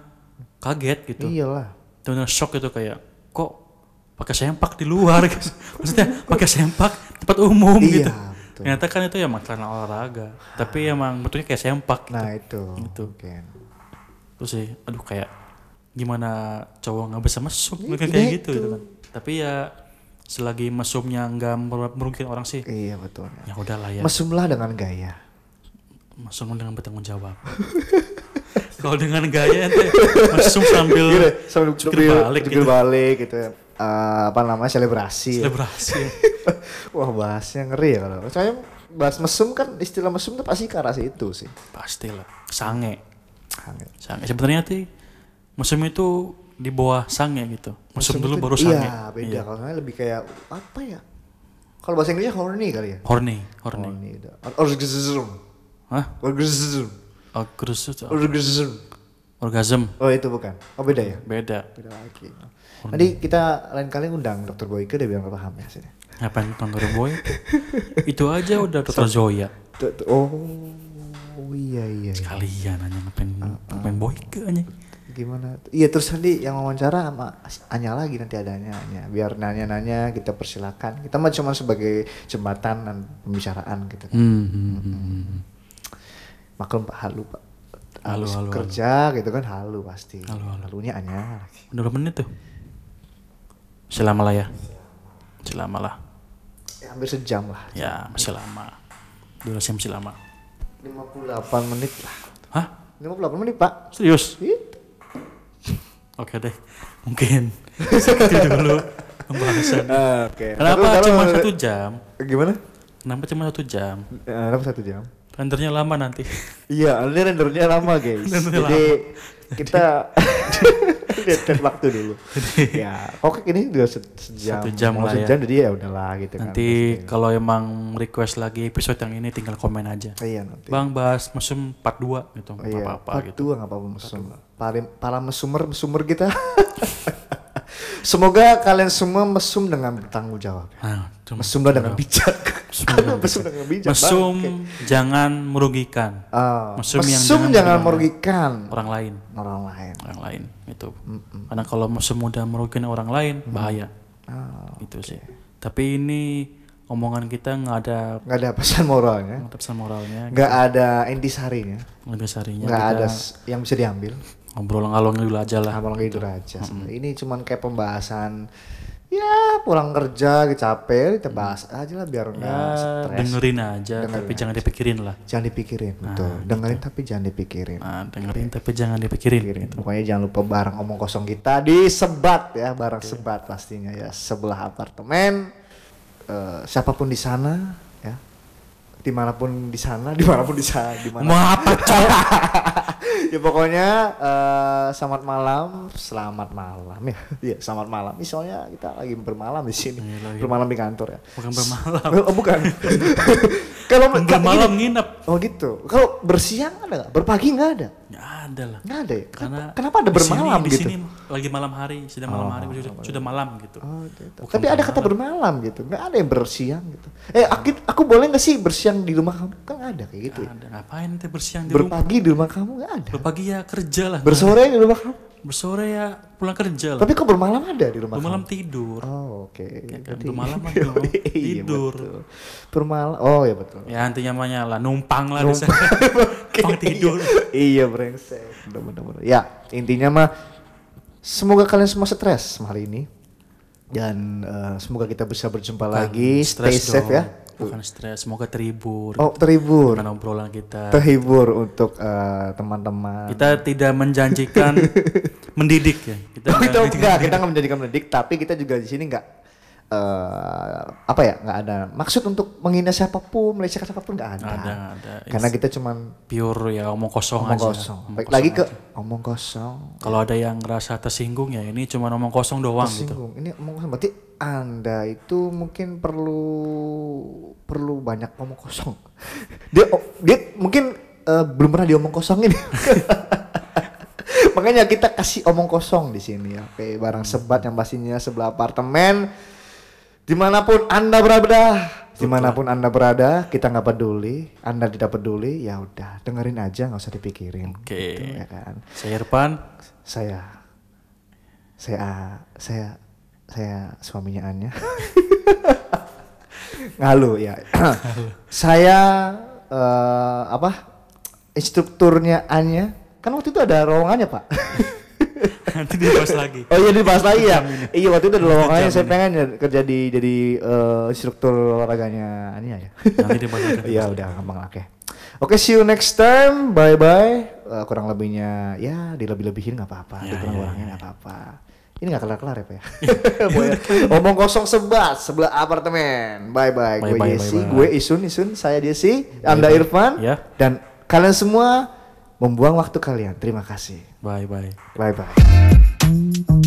Kaget gitu. Iyalah. Benar shock gitu kayak kok pakai sempak di luar? Gitu. maksudnya pakai sempak tempat umum Iya, gitu. betul. ternyata kan itu ya celana olahraga tapi emang betulnya kayak sempak gitu. nah itu. Itu. mungkin terus sih aduh kayak gimana cowok nggak bisa mesum Iya, kayak itu. gitu gitu kan. Tapi ya selagi mesumnya nggak mer- merugikan orang sih iya betul. ya udahlah ya. Mesumlah dengan gaya. Mesum dengan bertanggung jawab kalau dengan gaya ente mesum sambil Gini, sambil jungkir balik jungkir gitu. balik gitu ya. Eh, apa namanya selebrasi. Selebrasi. Wah bahasnya ngeri ya kalau. Saya bahas mesum kan istilah mesum tuh pasti ke arah situ sih. Pastilah. Sange. Hangat. sange. Sebenarnya sih mesum itu di bawah sange gitu. Mesum dulu baru sange? iya beda. Kalau saya lebih kayak apa ya? Kalau bahasa Inggrisnya horny kali ya? Horny horny. Horny orgasm. Hah? Orgasm. Orgasm. Orgasm. Orgasm. Oh itu bukan. Oh beda ya? Beda. Beda lagi. Nanti kita lain kali undang dokter Boyke dia biar nggak paham ya sini. Ngapain kangaroo boy itu aja udah dokter Zoya. Tuh, oh iya iya iya. kalian hanya ngapain ngapain boy ke aja gimana? Iya terus nanti yang wawancara sama Anya lagi nanti adanya Anya biar nanya-nanya kita persilakan. Kita mah cuma sebagai jembatan dan pembicaraan gitu kan. Hmm, hmm, hmm, hmm. maklum pak halu pak. Halu, halu, kerja gitu kan halu pasti. Halu, halu. halunya Anya lagi. Berapa menit tuh? Selama lah ya? Selama lah ya, hampir sejam lah. Ya masih lama. Durasi masih lama. 58 menit lah. hah? 58 menit, Pak. serius? Itu. Oke deh mungkin segitu dulu pembahasan Oke. kenapa Taruh- taruh- cuma satu jam Gimana? kenapa cuma satu jam Eh, Kenapa satu jam? rendernya lama nanti Iya, ini rendernya lama guys. Rendernya Jadi kita lihat waktu dulu. ya, oke ini udah se- sejam. Satu jam lah ya. sejam jadi ya udahlah gitu kan. nanti kalau emang request lagi episode yang ini tinggal komen aja Iya nanti. bang bahas mesum part 2 gitu Oh, iya, apa-apa part gitu dua nggak apa-apa mesum. Para, para mesumer mesumer kita. Semoga kalian semua mesum dengan bertanggung jawab. nah, cuma- Mesumlah dengan bijak. Mesum dengan mesum bijak. mesum bangke. jangan merugikan. Ah, mesum mesum, yang jangan, jangan merugikan. orang lain. Orang lain. orang lain itu karena kalau mesum udah merugikan orang lain bahaya. Ah, itu sih. Tapi ini omongan kita nggak ada nggak ada pesan moralnya, pesan moralnya. Nggak ada intisarinya, lebih sarinya nggak ada yang bisa diambil. Ngobrol ngalor dulu aja lah Abang gitu aja. sebenarnya. Ini cuman kayak pembahasan ya pulang kerja capek kita bahas aja lah biar nggak ya stres. dengerin aja tapi jangan dipikirin lah Jangan dipikirin, betul. Dengerin tapi jangan dipikirin. nah, dengerin tapi jangan dipikirin Pikirin. Pokoknya jangan lupa barang omong kosong kita disebat ya, barang sebat pastinya ya sebelah apartemen. Eh, siapa pun di sana ya, di mana pun di sana, di mana pun di sana, di mana. mau apa cowok ya pokoknya eh, selamat malam, selamat malam ya. Iya, selamat malam. Ini soalnya kita lagi bermalam di sini. Iya, lagi. bermalam di kantor ya. bukan bermalam Oh, bukan. Kalau bermalam nginep Oh gitu. Kalau bersiang ada nggak? Berpagi nggak ada? Nggak ada lah Nggak ada ya? karena Kenapa, ada di sini- bermalam di gitu? sini lagi malam hari sudah malam hari sudah, sudah malam gitu Oh, gitu. Tapi ada kata bermalam gitu. Nggak ada yang bersiang gitu. Eh, aku, aku boleh nggak sih bersiang di rumah kamu? Kan ada kayak gitu ya. ada ngapain teh bersiang di rumah Berpagi di rumah kamu nggak ada. berpagi ya kerja lah Bersore di rumah kamu. Bersore ya pulang kerja lah Tapi kok bermalam ada di rumah bermalam kamu? tidur Oh, oke. kan, bermalam Iya, belum. iya, Tidur. Bermalam. Oh, ya betul. ya intinya namanya lah numpang lah di sana numpang tidur iya brengsek bener bener bener. ya intinya mah semoga kalian semua stres hari ini dan eh, semoga kita bisa berjumpa lagi stay safe dong. ya bukan stres semoga terhibur oh terhibur dengan obrolan kita terhibur untuk eh, teman-teman kita tidak menjanjikan mendidik ya kita Oh, kita nggak- enggak kita nggak menjadikan mendidik tapi kita juga di sini nggak eh, apa ya nggak ada maksud untuk menghina siapa pun melecehkan siapa pun nggak ada. Ada, ada. karena kita cuman pure ya omong kosong omong aja kosong Omong baik kosong lagi ke aja. omong kosong kalau ada yang ngerasa tersinggung ya ini cuma omong kosong doang gitu Tersinggung. Ini omong kosong berarti Anda itu mungkin perlu perlu banyak omong kosong. dia dia mungkin eh, belum pernah diomong kosongin. Makanya kita kasih omong kosong di sini ya. Oke, barang sebat yang pastinya sebelah apartemen. Di mana pun Anda berada, di mana pun Anda berada, kita nggak peduli. Anda tidak peduli, ya udah dengerin aja, nggak usah dipikirin. Oke. Gitu, ya kan saya Irfan saya saya saya saya suaminya Anya ngalu ya saya eh, apa instrukturnya Anya kan waktu itu ada lowongannya pak nanti dibahas lagi oh iya dibahas lagi ya iya waktu itu ada lowongannya saya pengen ya kerja di jadi eh, instruktur olahraganya Anya ya nanti dibahas lagi Iya udah gampang lah oke. Oke see you next time. Bye bye. kurang lebihnya ya dilebih-lebihin nggak apa-apa. Ya, dikurang ya, kurangin nggak apa-apa. Ini nggak kelar-kelar ya pak ya. Omong kosong sebat sebelah apartemen. Bye bye. Bye, Gue bye. gue Isun Isun, saya Jesse, Anda Irfan, Ya. dan kalian semua membuang waktu kalian. Terima kasih. bye bye Bye bye.